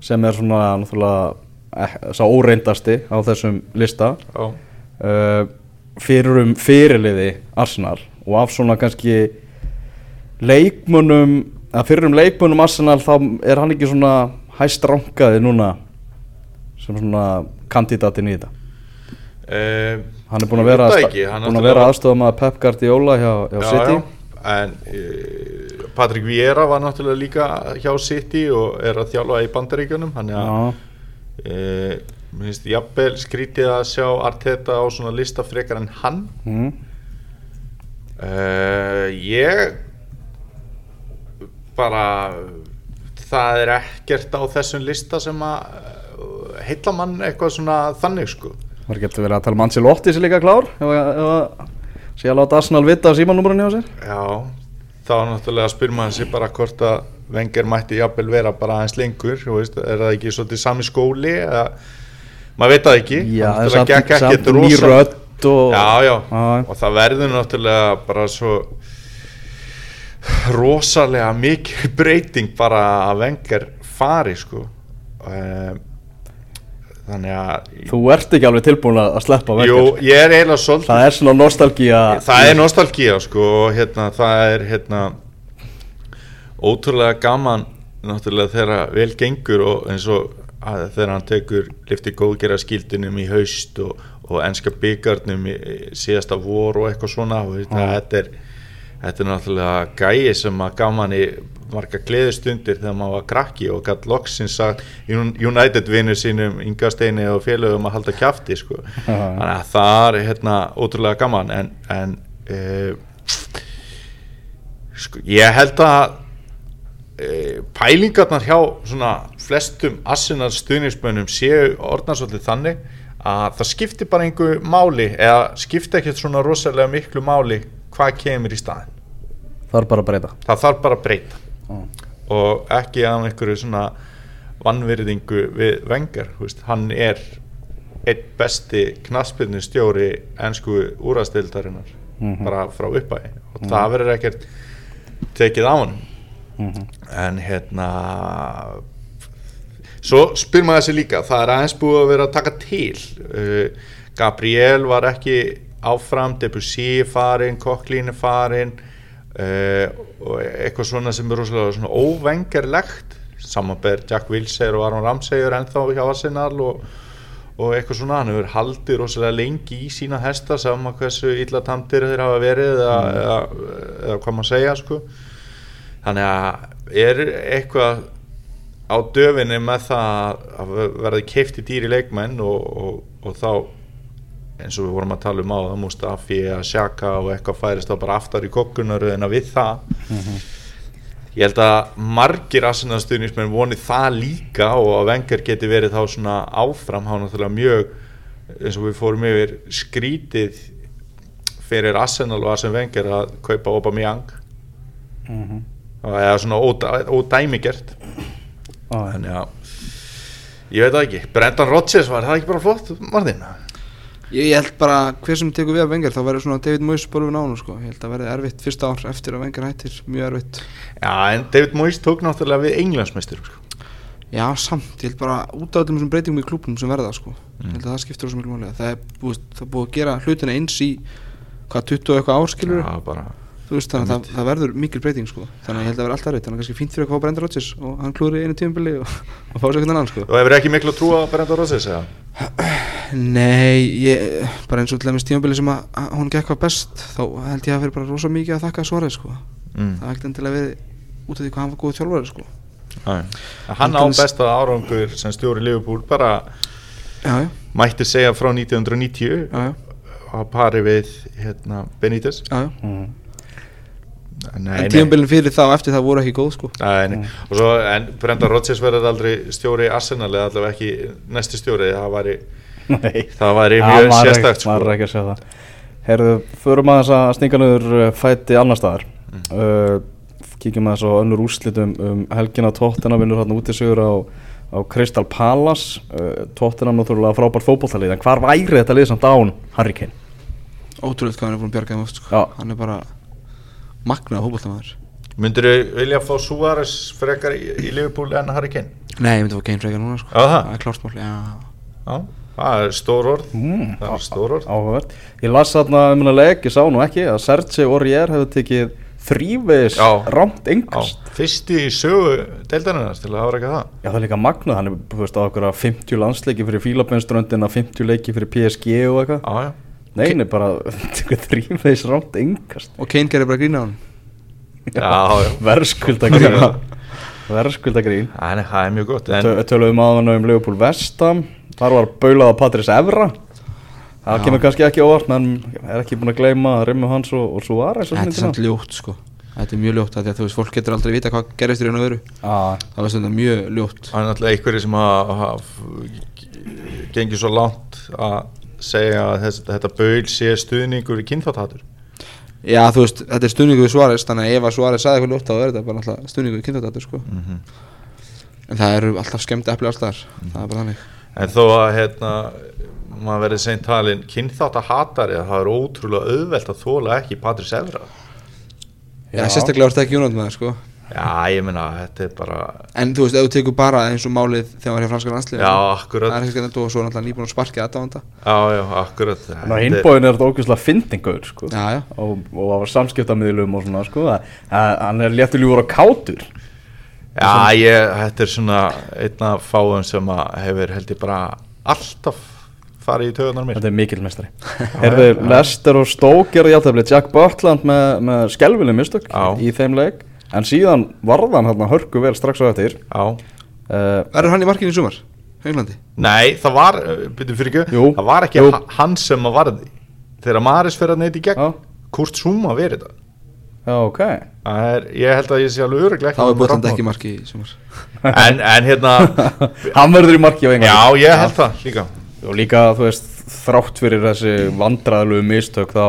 sem er svona, náttúrulega, eh, sá óreindasti á þessum lista. Já, Uh, fyrir um fyrirliði Arsenal og af svona kannski leikmunum, að fyrir um leikmunum Arsenal þá er hann ekki svona hæst rankaði núna sem svona kandidatin í þetta? Uh, hann er búin að vera, búin að vera aðstofum að Pep Guardiola hjá, hjá já, City. já, en uh, Patrik Vieira var náttúrulega líka hjá City og er að þjálfa í bandaríkjunum hann er að uh, mér finnst jafnvel skrítið að sjá Arteta á svona lista frekar en hann. Mm, Uh, ég bara það er ekkert á þessum lista sem að uh, heilla mann eitthvað svona þannig sko. Var getur verið að tala um Ancelotti sem líka klár að- að sé að láta Arsenal vita á símanúmurinn hjá sér? Já, þá náttúrulega spyr maður sér bara hvort að vengar mætti jafnvel vera bara aðeins lengur veist, er það ekki svolítið sami skóli eða maður veit það ekki. Já, en náttúrulega samt, gekk rödd og já, já, Já. og það verður náttúrulega bara svo rosalega mikið breyting bara að vengar fari sko. Um, þannig að Þú ert ekki alveg tilbúin að sleppa jú, vekar ég er eiginlega svolítið Það er svona nostalgía. Það er nostalgía sko og hérna það er hérna ótrúlega gaman náttúrulega þegar vel gengur og eins og að þegar hann tekur lifti góðgera skildinum í haust og, og enska byggarnum síðasta vor og eitthvað svona og þetta, Já. þetta er þetta er náttúrulega gæi sem að gaman í marga gleðistundir þegar maður var krakki og gætt loksins sagt United vinnu sínum Inga Steini og félögum að halda kjafti sko. þannig að það er hérna ótrúlega gaman en, en uh, sko, ég held að uh, pælingarnar hjá svona flestum Arsenal stuðnismönnum séu orðnar svolítið þannig að það skiptir bara einhver máli eða skiptir ekkert svona rosalega miklu máli hvað kemur í staðin Það er bara að breyta það þarf bara að breyta Já. og ekki af einhverju svona vannvirðingu við vengar veist, hann er einn besti knaspirni stjóri ennsku úrastildarinnar Mhm. bara frá uppæði og það verður ekkert tekið á hann Mhm. en hérna svo spyr maður þessi líka það er aðeins búið að vera að taka til. Uh, Gabriel var ekki áfram, Debussy farin Kokklín farin uh, og eitthvað svona sem er rosalega svona óvengarlegt samanber Jack Wilshere og Aron Ramsey er ennþá hjá Arsenal og, og eitthvað svona, hann hefur haldið rosalega lengi í sína hesta saman hversu illa tamdir þeir hafa verið eða, eða, eða hvað maður segja sko. Þannig að er eitthvað á döfinni með það að verði keifti dýri leikmenn og, og, og þá eins og við vorum að tala um á það Mustafi að sjaka og eitthvað færist þá bara aftar í kokkunar en að við það. Ég held að margir aðsennastunnismenn voni það líka og að vengar geti verið þá svona áfram. Hann náttúrulega mjög eins og við fórum yfir skrítið fyrir Arsenal og Arsene Wenger að kaupa Aubameyang. Mhm. og það er svona ódæ- ódæmigert þannig að ég veit það ekki, Brendan Rodgers var það ekki bara flott, Martin? Ég, ég held bara hver sem tekur við af vengar þá verður svona David Moyes borfin á hann sko. Ég held að verði erfitt fyrsta ár eftir að vengar hættir Mjög erfitt Já, en David Moyes tók náttúrulega við englandsmeistur sko. Já, samt, ég held bara út af öllum þessum breytingum í klúbnum sem verða sko. Ég held að það skiptir máli Það er búið, það er búið að gera hlutina eins í hvað 20 og eitthvað árskilur Já, bara Þú veist þannig að það, það verður mikil breyting sko. Þannig að ég held að vera alltaf erfitt Þannig að kannski fínt fyrir að fá Brenda Rodgers og hann klúri einu tímabili og, og fá sér eitthvað annan sko. Þú hefur ekki miklu að trúa á Brendan Rodgers eða? Nei, ég, bara eins og til dæmis tímabili sem að, að hún gekk hvað best þá held ég að vera bara rosa mikið að þakka svarið sko. Mm. það er ekkert endilega verið út af því hvað hann var góð þjálfari sko. Já, Hann á besta árangur sem stjóri Liverpool bara já, já, mætti segja frá 1990 já, já, að pari við hérna, Benítez já, já. Mhm. Nei, en nei. tímabilin fyrir það og eftir það voru ekki góð sko. Nei, nei. og svo en Brendan Rodgers verður aldrei stjóri í Arsenal eða allavega ekki næsti stjóri það væri, mjög er- sérstakt sko. maður er ekki að segja það Herðu, förum aðeins að stinga niður uh, fæti annar staðar Mm. uh, Kíkjum aðeins á önnur úrslitum um helgina Tottenham vinnur hérna út í sigur á, á Crystal Palace uh, Tottenham náttúrulega frábært fótbolltalið en hvar væri þetta lið samt án Harry Kane? ótrúlega hvað hann er búin að bjarga þeim oft sko. Hann er bara magnað hópultamæður Myndur þau vilja fá Suárez frekar í, í Liverpool en Harry Kane? nei, ég myndi að fá Kane frekar núna sko. Já, það? er klárt mál já. Já, það er stór orð. Mm, Það er stór orð. Áhugavert. Ég las þarna um hennar leik, ég sá nú ekki að Sergi Aurier hefur tekið þrýveis Já, engast fyrsti í sögu deildarinnar til að hafa ekki það. Já það er líka magnað, hann er þú veist, á okkur 50 landsleiki fyrir Fílapinströndina 50 leiki fyrir PSG og eitthvað Nei, hann er bara þrýveis rámt engast og Kane gerir bara grína á hann Já, já. Verðskulda grín Verðskulda grín Æ, nei, Það er mjög gott en, Tö- Töluðum aðan um Leopold Vestam Þar var baulað á Patris Evra. Það Já. kemur kannski ekki óvart menn er ekki búin að gleyma Rimmu Hans og, og Suárez þetta er samt ljótt sko. þetta er mjög ljótt af því að þú veist fólk getur aldrei vita hvað gerist í raun og veru. Ah, það var þetta mjög ljótt. Það er náttúrulega einhverju sem að hafa gengið svo langt að segja að þess, þetta baul sé stuðningur í kynþáttatur já þú veist þetta er stuðningu við Suárez þannig að ef að Suárez sagði eitthvað ljótt þá er þetta bara náttúrulega stuðningu við kynntadatur sko. mm en það eru alltaf skemmt epli allstaðar það er bara þannig. En þó að hérna maður verið seint talin kynþáttahatari það er ótrúlega auðvelt að þóla ekki Patris Evra. Já, sérstaklega var þetta ekki jónat með það sko. Já, ég meina, þetta er bara en þú veist ef þú tekur bara eins og málið þegar hann var hjá franska landslið Já, það akkurat er ekki skemmt og svo náttúrulega nýbúin að sparkja þetta á þetta Já, já, akkurat. Þetta er- hinbóin er þetta ógeðslega fyndingur sko. já já. Og, og á samskiptamiðlum og svona sko. að, að, hann er léttur ljúur á kátur. Já, ég, þetta er svona einn af fáum sem að hefur held ég bara alltaf farið í tögunar mér. Þetta er mikill mestari Herðu, Lester og Stoke en síðan varðan hann hörku vel strax á eftir. Já. Uh, verður hann í markinu í sumar? Englandi Nei, það var, byrjum fyrir ekki. Jú. Það var ekki Jú. ha- hann sem að varði. Þegar Maris fyrir að neyti í gegn Já. Kurt Zuma verið það Já, ok. Það er, Ég held að ég sé alveg öruglega þá er Botland ekki marki í sumar. En, en hérna Hann verður í marki á engan Já, ég held það líka. Og líka, þú veist, þrátt fyrir þessi vandræðalegu mistök þá,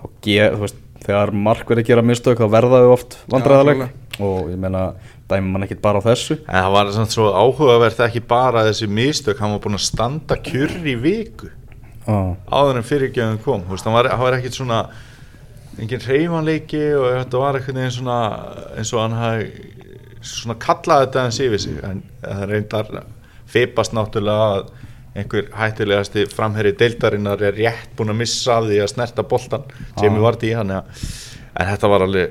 þá ge, þú veist, þegar mark verður að gera mistök þá verða þau oft vandræðaleg. og ég meina, dæmi mann ekkit bara á þessu. En það var samt svo áhugavert ekki bara þessi mistök Hann var búinn að standa kjur í viku. Ah. áður en fyrirgjöfum kom veist, hann var, hann var ekkit svona engin reyfanleiki og þetta var eitthvað eins svona eins og hann hafi svona kallaði þetta hans yfir sig. En það reyndar fipast náttúrulega að einhver hættilegasti framherri deildarinnar er rétt búin að missa því að snerta boltan Jamie Ah. Vardy hann ja. en þetta var alveg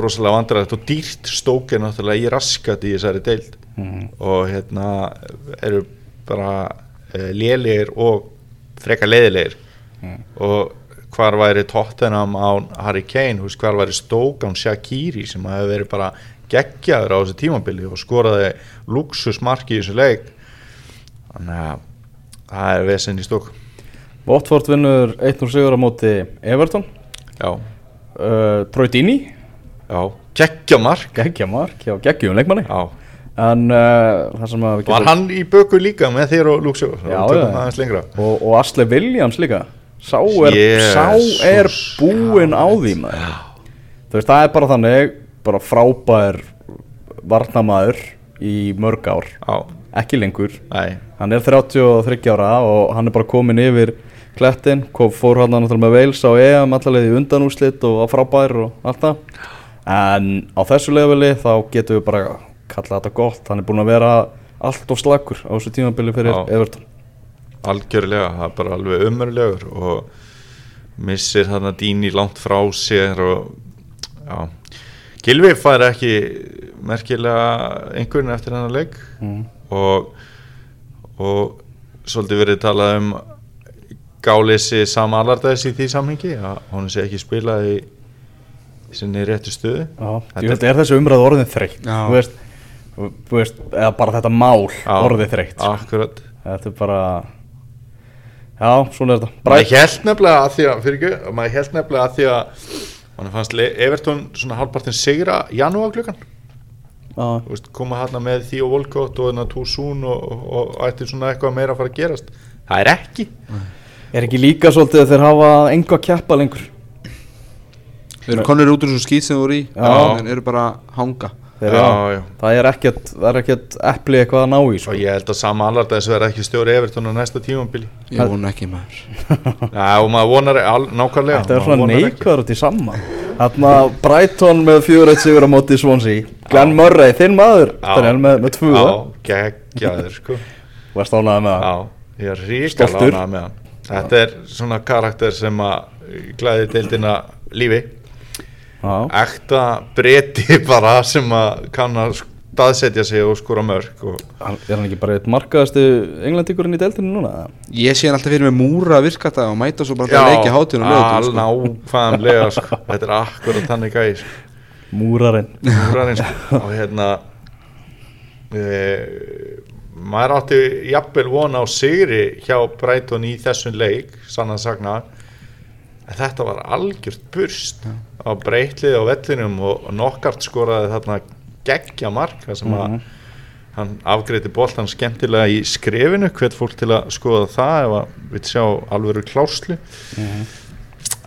rosalega vandræðið og dýrt stókir náttúrulega í raskat í þessari deild Mhm. og hérna eru bara uh, lélegir og frekar leiðilegir Mm. og hvar væri Tottenham án Harry Kane, veist, hvar væri Stoke án Shaqiri sem hafi verið bara geggjaður á þessu tímabili og skoraði luxusmarki í þessu leik þannig að það er vesinn í stók Watford vinnur 1-0 sigur á móti Everton. Já, uh, Troy Dini já, geggjamark geggja mark hjá geggjum leikmanni. Já, en uh, var hann í böku líka með þér og Já, já. aðeins lengra. Og, og Asle Williams líka. Sá er, Jesus. sá er búinn á því þú veist það er bara þannig bara frábær varnamaður í mörg ár. Já, ekki lengur. Nei, hann er 33 ára og hann er bara komin yfir klettin, kom, fór hann náttúrulega með Wales á EM allavega í undanúslit og var frábær og allt það. En á þessu leveli þá getum við bara kalla þetta gott, hann er búinn að vera allt og slakur á þessu tímabili fyrir Já. Everton. Algjörlega það er bara alveg umörlegur og missir þarna Díny langt frá sér og já. Gilvi fær ekki merkilega einhvern eftir hennar leik. Mm. Og, og svolítið verið talað um gáleysi Sam Allardyce í því samhengi að hún sé ekki spilað í sinni réttu stöðu. Já, Þetta veit, er þessi umræð orðin þreytt? Já. þú veist, þú veist, eða bara þetta mál Já, orðið þreytt sko. akkurat. Þetta er bara já, svona er þetta. Maður held nefnilega að því að fyrir ekki, maður held nefnilega að því að mann fannst Everton svona halvpartin sigra janúarklukkan veist, koma hérna með því og Volkot og Túsún og, og, og ætti svona eitthvað meira að fara að gerast? Það er ekki. Er ekki líka svolítið að þeir hafa enga að keppa lengur? Þeir eru konur út úr þessu skýt sem þú voru í. Já. En eru bara að hanga Já, já, já. það er ekkert það er ekkert epli eitthvað að ná í sko. og ég held að sama allardæðis verða ekki stjóri Everton á næsta tímambili Ég vona ekki maður. Já, og maður vonar al, nákvæmlega. Þetta er svona neikvæður út í saman þarna Brighton með fjögur eitt sigur á móti Swansea. Glenn Murray, þinn maður. Daniel, með, með tvö. Já, geggjaður sko. Varst ánægði með það? Já, ég er ríkala ánægð með hann. Þetta er svona karakter sem að glæði deildina lífi Ekta breyti bara sem að kann að staðsetja sig og skora mörg og Hann- er hann ekki bara eitt markaðasti englendingurinn í deildinu núna Ég sé hann alltaf fyrir með múra að virka þetta og mæta svo bara að leikja hátíðun og lögutum sko. nákvæmlega sko. Þetta er akkurat þannig gæði sko. múrarinn Úrarinn, sko. og hérna e, maður átti jafnvel vona á sigri hjá Brighton í þessum leik sann að sagna en þetta var algjört burst á breytlið á vellinum og, nokkart skoraði þarna geggja mark þar sem að hann afgreiti boltan skemmtilega í skrefinu. Hvert fólk til að skoða það ef að við sjá alvöru kláslu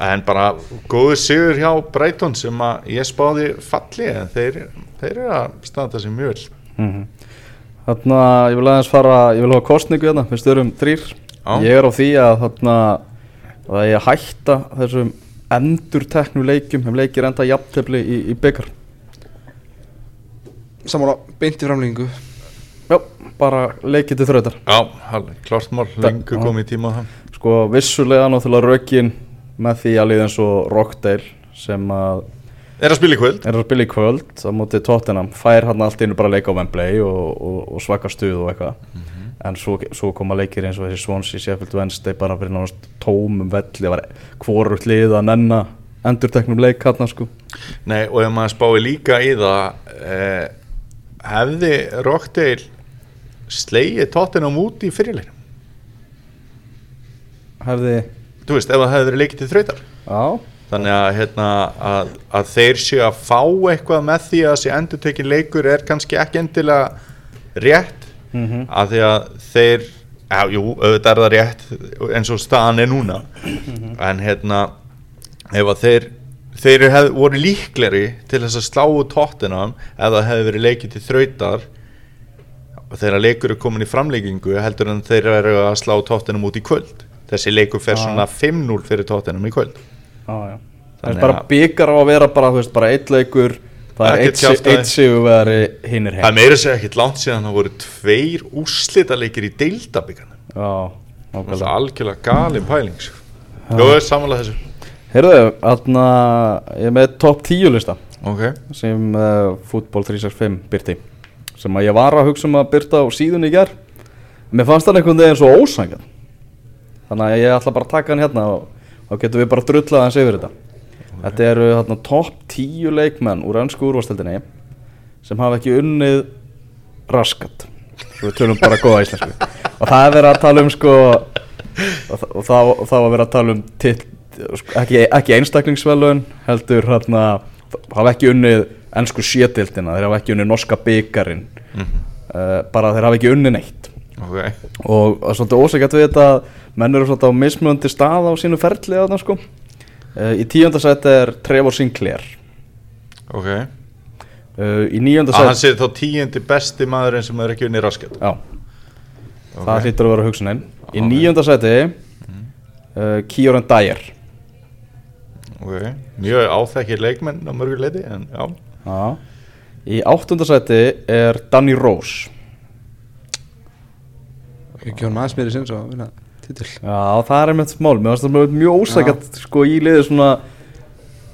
en bara góður sigur hjá Brighton sem að ég spáði falli en þeir, þeir eru að standa sér mjög vel. Mhm. Þarna, ég vil aðeins fara, ég vil hafa kostningu hérna, við störum þrýr. Ég er á því að þarna, að ég hætta þessum endur teknu leikjum ef leikir enda jafntefli í, í byggar Sammála, beint í framlengingu. Já, bara leikið til þrautar. Já, alveg, klart mál, lengur komið tíma á það. Sko, vissulega náttúrulega rökin með því að liða eins og Rockdale sem að Er að spila í kvöld? er að spila í kvöld á móti Tottenham, fær hann allt innu bara leika á Wembley og, og, og svaka stuð og eitthvað en svo, svo koma leikir eins og þessi Swansea Sheffield Wednesday bara fyrir náttúrulega tómum velli. Var hvorugt lið að nenna endurteknum leik hann sko. Nei, og ef maður spái líka í það eh, hefði Rockdale slegið tóttina út í fyrirleginum hefði, Þú veist, ef það hefði verið leikið til þrautar. Já, Þannig að, hérna, að, að þeir séu að fá eitthvað með því að þessi endurtekin leikur er kannski ekki endilega rétt mm að því að þeir já, jú, auðvitað er það rétt eins og staðan er núna. En hérna ef að þeir þeir hef, voru líkleri til þess að slá út tóttinam ef það hefði verið leikið til þrautar þegar leikur er komin í framleikingu heldur en þeir eru að slá tóttinam út í kvöld. Þessi leikur fer svona 5-0 fyrir tóttinam í kvöld. Já það er bara byggar á að vera bara, bara eitt leikur það er eitt, si- kjaftæði. eitt sigurvegari hinn er Það er heim meira að segja ekkert langt síðan það voru tveir úrslitaleikir í deildabíkarnum já, Það er algjörlega galin pæling sko. Góður samanlega þessu. Heyrðu, þarna, ég er með top 10 lista. Ok. Sem uh, Football 365 byrti sem að ég var að hugsa um að byrta á síðunni í ger mér fannst hann einhvern veginn svo ósangan þannig að ég ætla bara að taka hann hérna og þá getum við bara drullað hans yfir þetta þetta eru þarna top 10 leikmenn úr ennsku úrvasteldinni sem hafa ekki unnið raskat. Svo við tölum bara góða íslensku. Og það er verið að tala um sko og, og og það var verið að tala um tit, sko, ekki, ekki einstaklingsvelun heldur hérna hafa ekki unnið ennsku sétildina þeir hafa ekki unnið norska byggarinn uh, bara þeir hafa ekki unnið neitt. Ok, og er svolítið ósækjart við þetta að menn eru svolítið á mismunandi stað á sínu ferli þarna sko uh, í tíundasæti er Trevor Sinclair. Ok. Uh, í að hann sæti sé þá tíundi besti maðurinn sem er ekki unni raskat já, Ok. það hlýtur að vera hugsunin. Í Ok. níunda sæti uh, Kieran Dyer. Ok, mjög áþekkir leikmenn á mörgur leiti en já, já. í áttunda sæti er Danny Rose. Ekki hann aðeins meiri sinns að titil. Já, það er einmitt mál. Mér finnst það mjög ósækjart sko í liði svona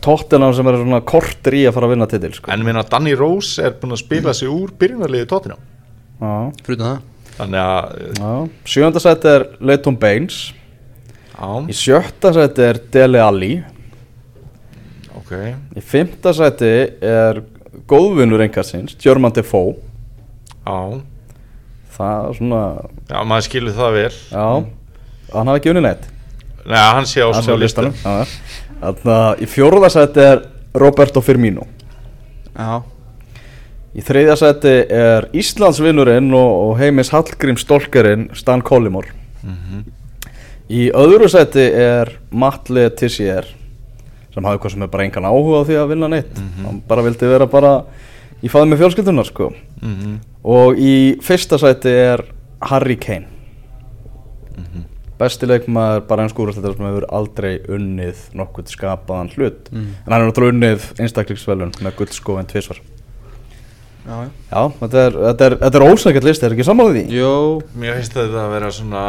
tóttina sem er svona kortir í að fara að vinna titil sko. en minna Danny Rose er búinn að spila sig úr byrjunarliði tóttina já, Fyrir það. Þannig að, já. sjönda sæti er Leighton Baines. Já, Í sjötta sæti er Dele Alli. Ok. Í fymta sæti er góðvinnur einhversins, German Defoe. Já, Það er svona, já, maður skilur það vel. Já Hann hafi ekki unnið neitt Nei, hann sé á Hann sé á listanum. Þannig að í fjórða sæti er Roberto Firmino. Já. Í þriðja sæti er Íslandsvinnurinn og, og heimis Hallgrím stólkarinn Stan Collymore Í öðru sæti er Matle Tissier sem hafði hvað sem er bara engan áhuga á því að vinna neitt. Hann bara vildi vera bara í fæði með fjölskyldunar sko. Mhm. og í fyrsta sæti er Harry Kane besti leikmaður bara eins skúrasleitar sem hefur aldrei unnið nokkuð skapaðan hlut. En hann er náttúrulega unnið einstaklingsvelun með guldskófin tvisvar. Já, já. Já, þetta er, þetta er, þetta er ósækjart listi, er ekki samanlega því? Jó Mér finnst þetta að vera svona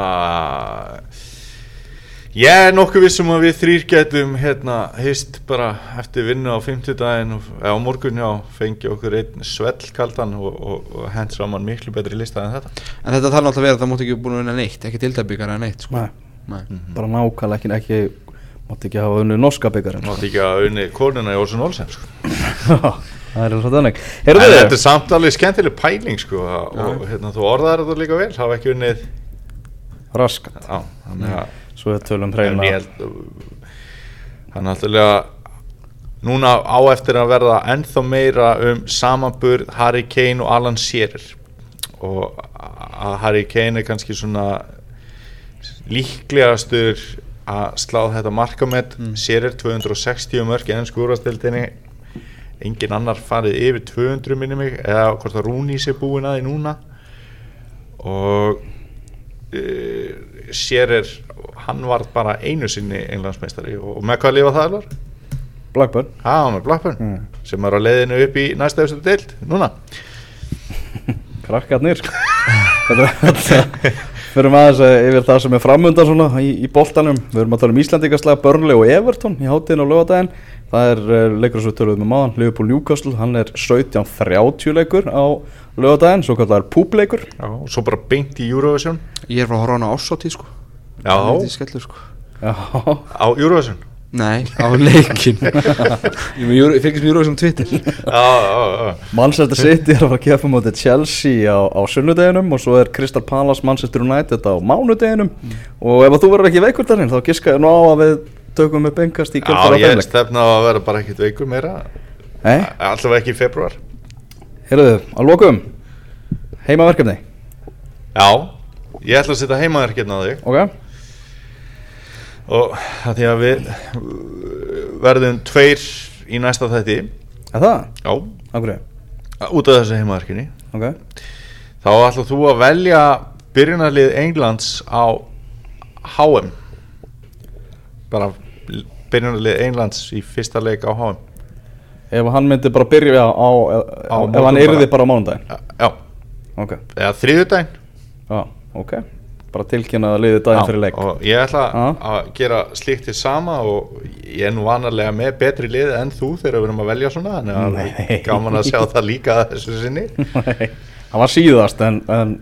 Ég er nokkuð vissum að við þrýr getum hérna hist bara eftir vinnu á fimmtudaginn eða á morgun já, fengi okkur einn svellkaldan og, og, og hent saman miklu betri lista en þetta. En þetta þarf náttúrulega að vera að það mátti ekki búin að vinna neitt Ekki tildabíkar eða neitt sko. Nei, Nei. bara nákvæmlega ekki, ekki mátti ekki hafa unnið norska byggarinn Mátti ekki að unni konuna í Olsen Olsen sko. Það er svo þannig. En Heyrðu þetta er samt alveg skemmtileg pæling sko, og hérna, þú orðaðar þetta líka vel hafa ekki unnið Raskat. Já, þannig að Svo við tölum hreina. Held Hann er náttúrulega Núna á eftir að verða ennþá meira um samanburð Harry Kane og Alan Shearer. Og að Harry Kane er kannski svona líklegastur að slá þetta markamett mm. Shearer 260 mörg en skúrastildinni engin annar farið yfir 200 minni mig eða hvort að Rúnís er búin að því núna. Og uh, Shearer hann var bara einu sinni englandsmeistari og með hvað lifa það var? Blackburn Já, með Blackburn Mm. sem er á leiðinu upp í næsta eftir deild núna Krakkarnir. Þetta- Förum aðeins eh, yfir það sem er framundan svona í, í boltanum. Við erum að tala um Íslandingaslag, Burnley og Everton í hátíðin og lögadaginn Það er uh, leikur sem við töluðum með maðan, Liverpool Newcastle. Hann er 17.30 leikur á lögadaginn, svo kallar públeikur Já, og svo bara beint í Eurovision. Ég er frá að horfa á hana ásáttíð sko. Já, Þetta er skellur sko. Já, á Eurovision Nei, á leikin Ég ég fylgist með Eurovision Twitter. Já, já, já. Manchester City er að fara að kefa mótið Chelsea á, á sunnudeginum og svo er Crystal Palace Manchester United á mánudeginum. Og ef að þú verður ekki veikur þarinn þá giska ég nú á að við tökum upp engast í Já, kjöldfara ég þeimleik stefna á að vera bara ekkit veikur meira. Nei, Allavega ekki í februar heyrðu, að lokum heimaverkefni, Já, ég ætla að setja heimaverkefni á þig. Ok? Og það því að við uh, verðum tveir í næsta þætti. Er það? Já, hverju? út af þessu heimaverkefni. Ok. Þá ætla þú að velja byrjunarlið Englands á HM bara byrjunarlið Englands í fyrsta leik á HM Ef hann myndi bara byrja á, á, ef hann yrði bara. á mánudaginn? Já, Ok, eða þriðudaginn já, ok Bara tilkynna að liði daginn fyrir leik og ég ætla Já. að gera slíkt til sama og ég er nú vanalega með betri lið en þú þegar við erum að velja svona þannig að Nei. gaman að sjá það líka þessu sinni Nei, hann var síðast en, en,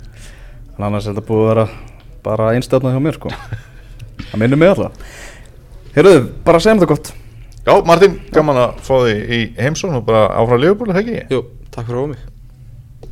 en annars er þetta búið að vera bara einstöðna hjá mér sko Það minnir mig alltaf Heyrðu, bara segjum þetta gott Já, Martin, gaman að fá þig í heimsón og bara áfram Leopold, það ekki? Jú, Takk fyrir að fá mig